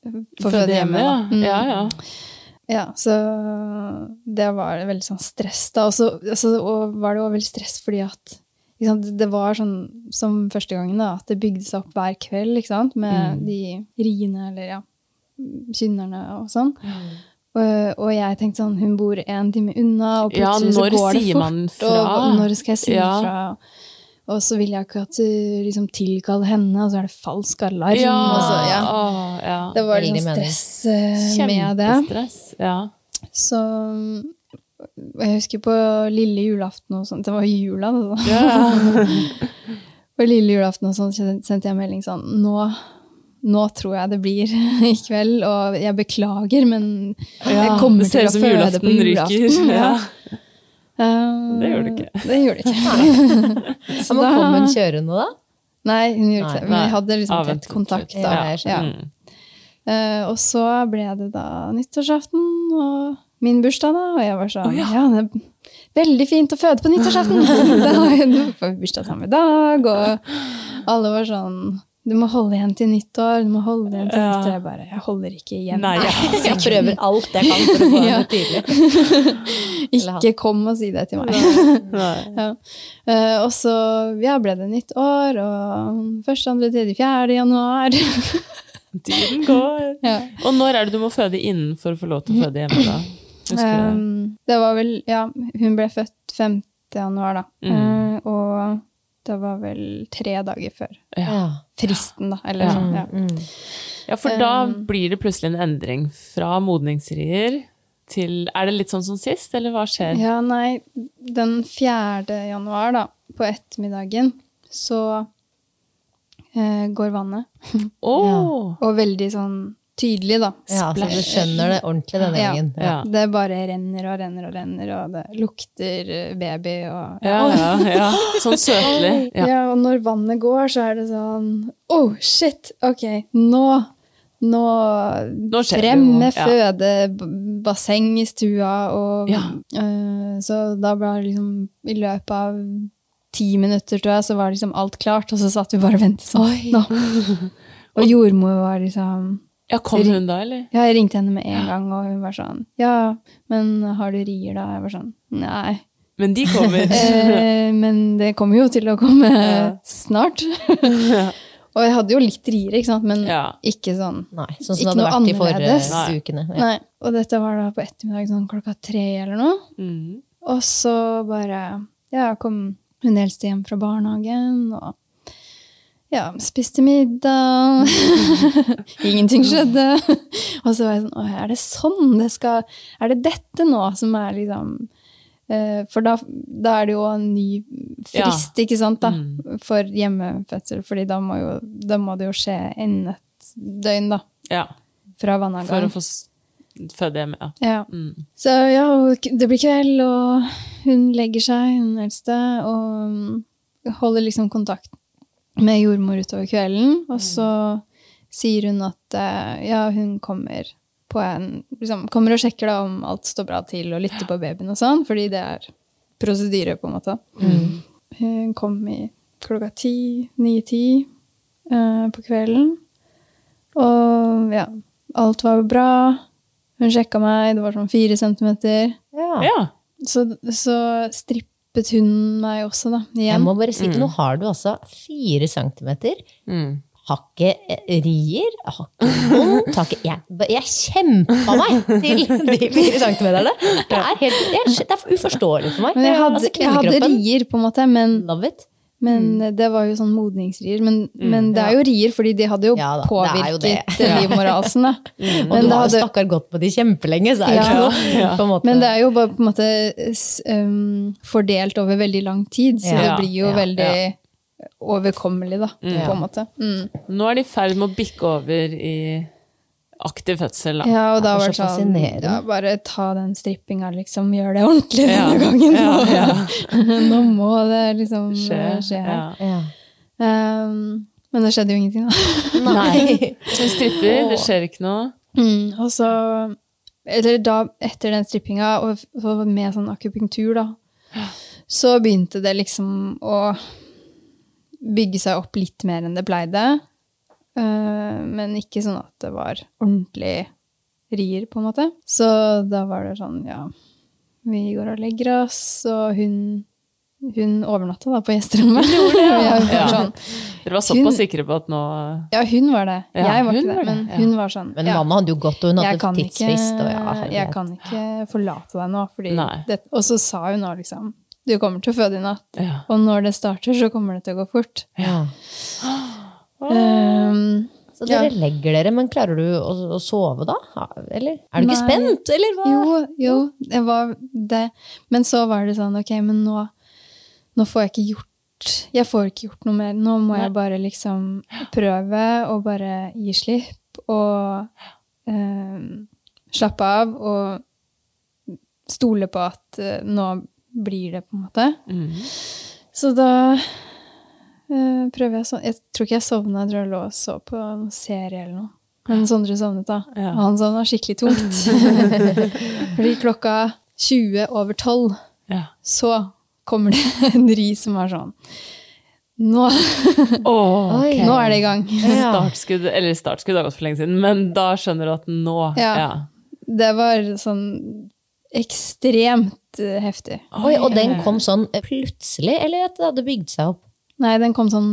få Føde hjemme. hjemme. ja. Mm. Ja, ja. Ja, så det var veldig sånn stress da. Og så og så- var det også veldig stress fordi at sant, det var sånn som første gangen da, at det bygde seg opp hver kveld, ikke sant, med Mm. de riene eller ja, kynnerne og sånn. Mm. Og, og jeg tenkte sånn, hun bor en time unna, og plutselig ja, så går det fort. man fra? Og når skal jeg si Ja. fra? Og så vil jeg ikke at du liksom tilkaller henne, og så er det falsk alarm. Ja, Og så, ja. å, ja. Det var Veldig liksom stress eh, med det. Kjempestress. Ja. Så jeg husker på lille julaften og sånt, det var jula, det da. Ja. På lille julaften og sånn sendte jeg melding sånn, nå, nå tror jeg det blir i kveld, og jeg beklager, men jeg Ja, kommer det til ut å som føde på julaften ryker. julaften. Ja. Eh, Det gjør det ikke. Det gjorde det ikke. så da, kom hun kjørende da? Nei, hun gjorde ikke det. Men vi hadde liksom tett kontakt. Da. Ja. Ja. Mm. Eh, og så ble det da nyttårsaften og min bursdag, da. Og jeg var sånn ja. det er veldig fint å føde på nyttårsaften! da jeg- får vi bursdag samme dag, og alle var sånn du må holde igjen til nyttår. du må holde igjen til Ja. nyttår. Jeg bare, jeg holder ikke igjen. Nei, ja. Jeg prøver alt jeg kan for å få Ja. det tydelig. Ikke kom og si det til meg. Ja. uh, og så ja, ble det nytt år, og 1., 2., 3., 4. januar. Tiden går. ja. Og når er det du må føde innen for å få lov til å føde hjemme, da? Det? Um, det var vel Ja, hun ble født 5. januar, da. Mm. Uh, og det var vel tre dager før Ja. fristen, da. Eller Ja. sånn. Ja. Mm. ja, for da Um, blir det plutselig en endring fra modningsrier til Er det litt sånn som sist, eller hva skjer? ja, nei, den 4. januar, da, på ettermiddagen, så eh, går vannet. Åh! Og veldig sånn tydelig, da. Ja, så du skjønner det ordentlig denne Ja. gangen. Ja. Det bare renner og renner og renner, og det lukter eh, baby og Ja, ja, ja. Sånn søtlig. Ja. Ja. og når vannet går, så er det sånn Oh, shit! Ok, nå Nå, Nå skjer det frem jo, med fødebasseng i stua, og Ja. eh, Så da ble det liksom I løpet av ti minutter, tror jeg, så var liksom alt klart, og så satt vi bare og ventet sånn. Nå. Og jordmor var liksom ja, kom hun da, eller? Ja, jeg ringte henne med en gang, og hun var sånn Ja, men har du rier, da? Jeg var sånn Nei. Men de kommer. Eh, men det kommer jo til å komme Ja. snart. og jeg hadde jo litt rier, ikke sant? men Ja. ikke sånn. Nei, sånn som Ikke det noe hadde vært forrige. Nei. ukene. Ja. Nei. Og dette var da på ettermiddag sånn klokka tre eller noe. Mm. Og så bare Ja, kom hun eldste hjem fra barnehagen, og ja, spiste middag. Ingenting skjedde. og så var jeg sånn Å, er det sånn det skal Er det dette nå som er liksom eh, For da, da er det jo en ny frist, ikke sant, da, Mm. for hjemmefødsel. fordi da må, jo, da må det jo skje innen et døgn, da, Ja. fra For å få føde hjemme, ja. Ja. Mm. Så ja, det blir kveld, og hun legger seg, hun eldste, og mm, holder liksom kontakt med jordmor utover kvelden. Og så sier hun at eh, ja, hun kommer på en liksom, Kommer og sjekker da om alt står bra til, og lytter på babyen og sånn, fordi det er prosedyre, på en måte. Hun kom i klokka ti, ni-ti eh, på kvelden. Og ja, alt var bra. Hun sjekka meg, det var sånn fire centimeter. Ja. Ja. Så, så strippet hun meg også, da. Jeg må bare si, nå har du altså fire centimeter. Mm. Har ikke eh, rier, har ikke vondt, har ikke Jeg, jeg kjempa meg til de fire centimeterne! Det er, helt, det er uforståelig for meg. Men jeg hadde, Altså, jeg hadde rier, på en måte, men, Love it. Men det var jo sånn modningsrier. Men, men det er jo rier, fordi de hadde jo Ja da, jo påvirket livmorhalsen. Da. Og Men, du har jo hadde, stakkar gått på de kjempelenge, så er det Ja. ikke noe på en måte. men det er jo bare på en måte um, fordelt over veldig lang tid, så Ja, det blir jo ja, veldig overkommelig, da, på en måte. Mm. Nå er de i ferd med å bikke over i aktiv fødsel, da. Ja, og da var det så sånn ja, Bare ta den strippinga, liksom. Gjør det ordentlig Ja, denne gangen. ja, Nå, ja. nå må det liksom Skje. skje, her. Ja. ja. Um, men det skjedde jo ingenting, da. Nei. Hun stripper, det skjer ikke noe. Mm, og så Eller da, etter den strippinga, og, og med sånn akupunktur, da, så begynte det liksom å bygge seg opp litt mer enn det pleide. Eh, men ikke sånn at det var ordentlig rier, på en måte. Så da var det sånn, ja Vi går og legger oss, og hun hun overnatta da på gjesterommet. Vi var Ja. sånn, Dere var såpass Hun- sikre på at nå ja, hun var det. Ja, jeg var ikke det. det, Men ja. hun var sånn. Men ja. hadde jo gått, og hun hadde ikke, tidsfrist. Og ja, jeg kan ikke forlate deg nå. Fordi det, og så sa hun nå liksom Du kommer til å føde i natt. ja. Og når det starter, så kommer det til å gå fort. Ja. Um, Så dere Ja. legger dere, men klarer du å, å sove da? Eller? Er du ikke spent, eller hva? jo, jo, det var det. Men så var det sånn Ok, men nå, nå får jeg ikke gjort Jeg får ikke gjort noe mer. Nå må jeg bare liksom prøve å bare gi slipp og eh, slappe av og stole på at eh, nå blir det, på en måte. Mm. Så da eh, prøver jeg sånn Jeg tror ikke jeg sovna, jeg tror jeg lå og så på en serie eller noe. Men Sondre sovnet da. Ja. Og han sovna skikkelig tungt. Fordi klokka 20 over 12 Ja. så kommer det en ri som er sånn Nå, oh, okay. nå er det i gang. Ja. Startskudd, eller startskudd har gått for lenge siden, men da skjønner du at nå Ja. ja. Det var sånn ekstremt eh, heftig. Oi, og den kom sånn plutselig, eller at det hadde bygd seg opp? Nei, den kom sånn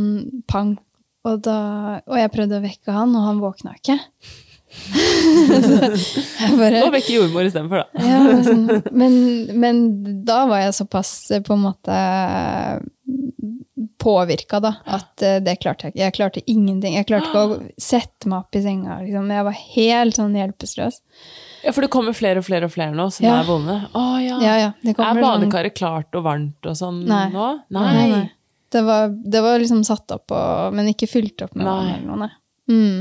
pang. Og, da, og jeg prøvde å vekke han, og han våkna ikke. bare Nå vekker jordmor istedenfor, da. Ja, men sånn, men, men da var jeg såpass eh, på en måte påvirka, da, at eh, det klarte jeg ikke. Jeg klarte ingenting. Jeg klarte ikke å sette meg opp i senga. Liksom. Jeg var helt sånn hjelpeløs. Ja, For det kommer flere og flere og flere nå som Ja. er vonde. Å ja. Ja, ja, Er badekaret sånn- badekaret klart og varmt og sånn Nei. nå? Nei, nei. Det var, det var liksom satt opp, og, men ikke fylt opp med vann eller noe. Mm.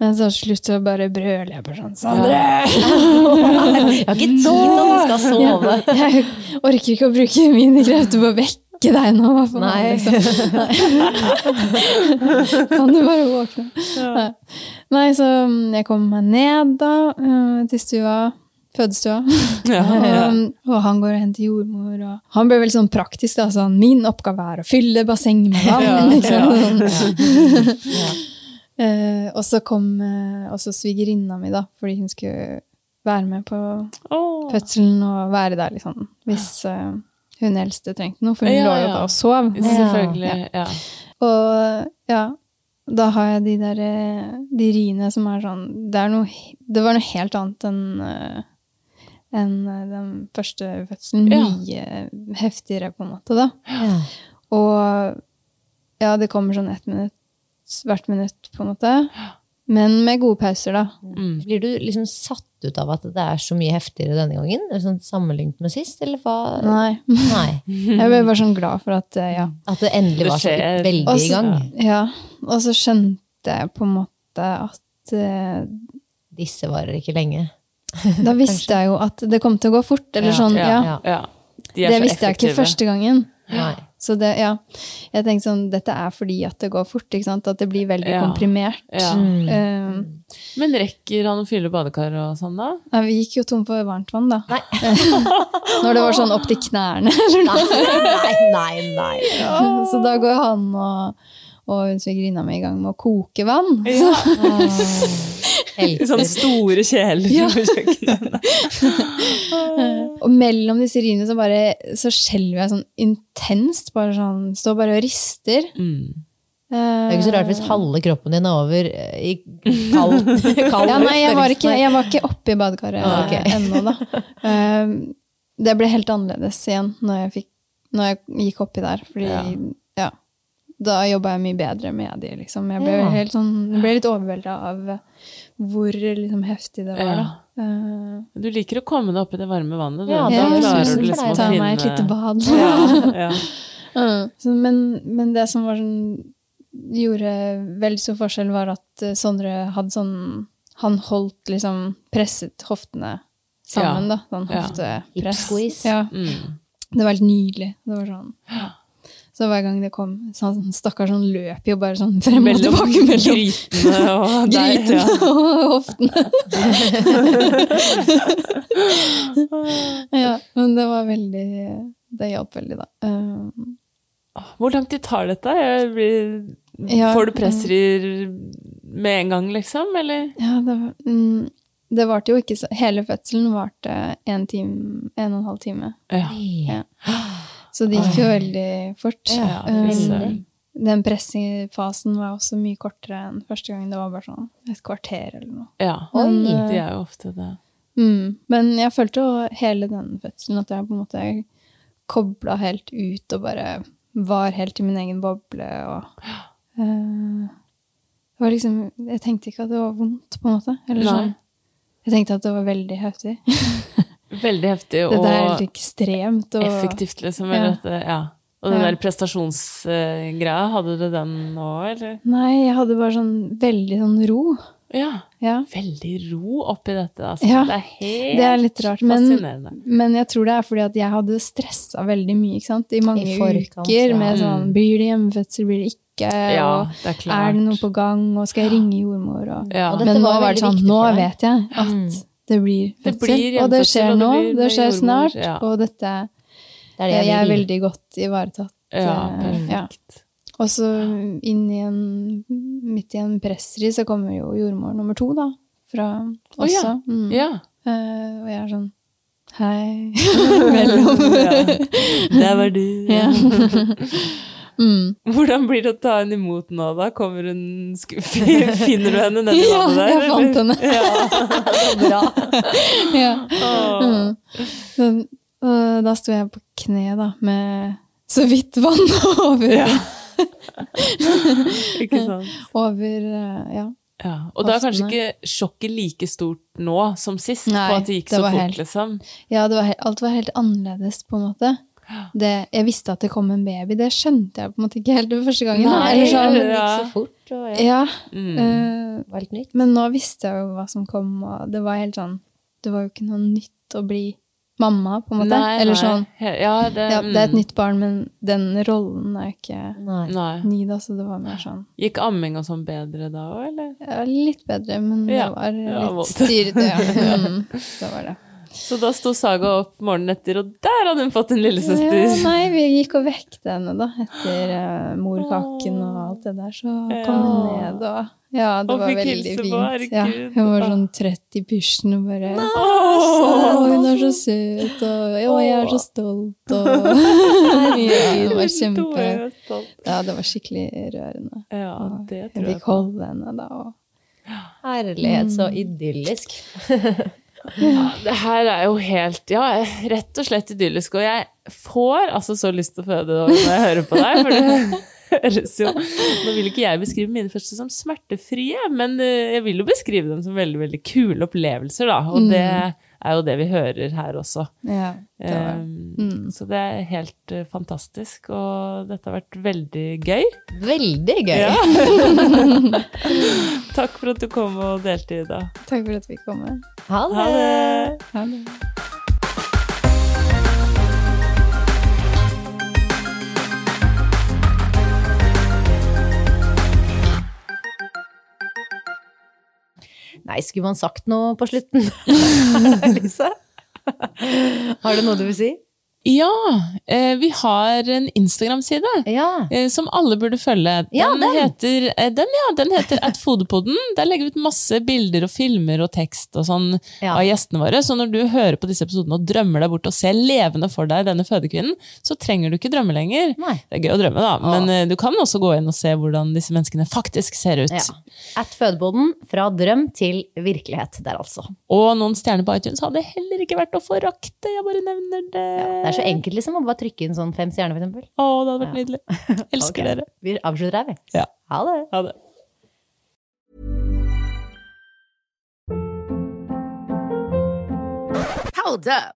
Men så til slutt så bare brøler jeg bare sånn Sondre! Jeg har ikke tid når du skal sove. Jeg orker ikke å bruke mine krefter på å vekke deg nå. Hva Nei. liksom. Kan du bare våkne? Nei. Nei, så mm, jeg kom meg ned da, eh, til stua. Fødestua. Um, og han går og henter jordmor. Og han ble veldig sånn praktisk. da, sånn, Min oppgave er å fylle bassenget med vann. liksom. uh, og så kom uh, også svigerinna mi, da, fordi hun skulle være med på oh. fødselen og være der liksom, hvis uh, hun eldste trengte noe, for hun Ja, lå jo ja. da og sov. Selvfølgelig. Ja. Og ja, da har jeg de der eh, de riene som er sånn Det, noe, det var noe helt annet enn eh, enn eh, den første fødselen. Ja. Mye heftigere, på en måte, da. Ja. Og ja, det kommer sånn ett minutt hvert minutt, på en måte. Men med gode pauser, da. Mm. Blir du liksom satt ut av at det er så mye heftigere denne gangen? Sånn sammenlignet med sist, eller hva? Nei. Nei. Jeg ble bare sånn glad for at eh, ja. At det endelig var så veldig Også, i gang. ja. Og så skjønte jeg på en måte at uh, Disse varer ikke lenge. Da visste jeg jo at det kom til å gå fort. Eller Ja, sånn, ja. ja. Ja. De Det visste jeg ikke første gangen. Nei. Så det, ja. Jeg tenkte sånn, dette er fordi at det går fort, ikke sant? At det blir veldig Ja. komprimert. Ja. Eh, Men rekker han å fylle badekar og sånn, da? Nei, vi gikk jo tom for varmtvann, da. Når det var sånn opp til knærne. Eller noe. Nei, nei, nei. Så da går han og, og svigerinna mi i gang med å koke vann. I sånne store kjeler Ja. på kjøkkenet. Og mellom disse riene så bare så skjelver jeg sånn intenst. Bare sånn, Står bare og rister. Mm. Det er ikke så rart hvis halve kroppen din er over eh, i kald, kald Ja, nei, jeg var ikke, jeg var ikke oppe i badekaret Ah, ok. eh, ennå, da. Um, det ble helt annerledes igjen når jeg, fikk, når jeg gikk oppi der. Fordi Ja. ja. da jobba jeg mye bedre med de, liksom. Jeg ble, Ja. helt sånn, jeg ble litt overvelda av hvor liksom, heftig det var, Ja. da. Uh, Du liker å komme deg opp i det varme vannet. Du. Ja, da jeg klarer du liksom å Ta finne meg et lite bad. Ja, ja. Så, men, men det som var sånn, gjorde veldig stor forskjell, var at eh, Sondre hadde sånn Han holdt liksom Presset hoftene sammen, da. Sånn Ja. hoftepress. squeeze. Ja. Mm. Det var helt nydelig. Det var sånn. Så hver gang det kom så han Stakkars, han løp jo bare sånn frem og tilbake mellom grytene og grytene Ja. og hoftene. ja, men det var veldig Det hjalp veldig, da. Um, Hvor lang tid tar dette? Blir, Ja, får du pressrir med en gang, liksom? Eller? Ja, det var um, Det varte jo ikke så Hele fødselen varte en time, en og en halv time. Ja. Ja. Så det gikk jo veldig fort. Ja, Um, den pressingfasen var også mye kortere enn første gang. Det var bare sånn et kvarter eller noe. ja. Men, eh, er jo ofte det. Mm, men jeg følte jo hele den fødselen at jeg på en måte kobla helt ut og bare var helt i min egen boble. Og, uh, det var liksom Jeg tenkte ikke at det var vondt, på en måte. Eller sånn. Jeg tenkte at det var veldig heftig. Veldig heftig og Dette er helt ekstremt. Og, effektivt, liksom. Ja. Eller det, ja. Og den Ja. der prestasjonsgreia, hadde du den nå, eller? Nei, jeg hadde bare sånn veldig sånn ro. Ja. Ja. Veldig ro oppi dette, altså. Ja, det er helt Det er litt rart. Men, fascinerende. men jeg tror det er fordi at jeg hadde stressa veldig mye ikke sant? i mange I forkant, uker. ja. Med sånn Mm. Blir det hjemmefødsel, blir det ikke? Ja, og det er klart. er det noe på gang, og skal jeg ringe jordmor? Og, Ja. Og dette men nå var var det sånn, nå vet jeg at Mm. Det blir fødsel. og det skjer nå. det det skjer snart. ja. Og dette Det er det Jeg er veldig godt ivaretatt. Ja, perfekt. ja. Og så inn i en, midt i en pressri så kommer jo jordmor nummer to, da. Fra Å, ja. Mm. Ja. Uh, og jeg er sånn Hei. Mellom. Der var du. Ja. mm. Hvordan blir det å ta henne imot nå, da? Kommer hun Finner du henne nedi Ja, vannet der? Ja, jeg fant henne. Ja. ja. Åh. Mm. Så, da sto jeg på kne, da, med så vidt vann over. Ja. Ikke sant? over eh, ja. Ja. Og da er kanskje ikke sjokket like stort nå som sist, Nei, på at det gikk så fort, helt- liksom? Ja, det var helt, alt var helt annerledes, på en måte. Det, jeg visste at det kom en baby, det skjønte jeg på en måte ikke helt den første gangen. Nei, Eller sånn, det gikk ja. så fort. Og, ja. ja, Mm. uh, helt nytt. men nå visste jeg jo hva som kom, og det var helt sånn Det var jo ikke noe nytt å bli mamma, på en måte. Nei, Eller nei. sånn Ja, det, ja, Det er et mm. nytt barn, men den rollen er jo ikke Nei. Nei. ny, da, så det var mer sånn Gikk amming og sånn bedre da òg, eller? ja, Litt bedre, men Ja, det var litt styrete. Ja. Mm, det var det. Så da sto Saga opp morgenen etter, og der hadde hun fått en lillesøster! Ja, nei, vi gikk og vekte henne, da. Etter uh, morkaken og alt det der. Så kom hun ned og Ja, det Og var veldig fint. Ja, hun var sånn trøtt i pysjen og bare Åh! hun er så søt, og å, jeg er så stolt, og Ja, det var kjempe. Ja, det var skikkelig rørende. Ja, det tror jeg fikk holde henne da, og Herlighet, så Mm. idyllisk. Det her er jo helt, ja, rett og slett idyllisk. Og jeg får altså så lyst til å føde når jeg hører på deg. For det høres jo Nå vil ikke jeg beskrive mine første som smertefrie, men eh, jeg vil jo beskrive dem som veldig veldig kule opplevelser, da. Og det er jo det vi hører her også. ja, det var Um, Så det er helt eh, fantastisk, og dette har vært veldig gøy. Veldig gøy. Ja. Takk for at du kom og delte, Ida. Takk for at vi kom. komme. Ha Ha det. det! Ha det. Nei, skulle man sagt noe på slutten? Lise? Har du noe du vil si? Ja, eh, vi har en Instagram-side. Ja. eh, Som alle burde følge. Den, Ja, den. heter, eh, den, ja, den heter atfodepoden. Der legger vi ut masse bilder og filmer og tekst og sånn Ja. av gjestene våre. Så når du hører på disse episodene og drømmer deg bort og ser levende for deg denne fødekvinnen, så trenger du ikke drømme lenger. Nei. Det er gøy å drømme, da, men eh, du kan også gå inn og se hvordan disse menneskene faktisk ser ut. At fødeboden, fra drøm til virkelighet der, altså. Og noen stjerner på iTunes hadde heller ikke vært å forakte. Jeg bare nevner det. Det er så enkelt liksom å bare trykke inn sånn fem stjerner, for eksempel. Å, det hadde vært nydelig. Elsker okay. dere. Vi avslutter her, vi. Ja. Ha det. Ha det. Hold up.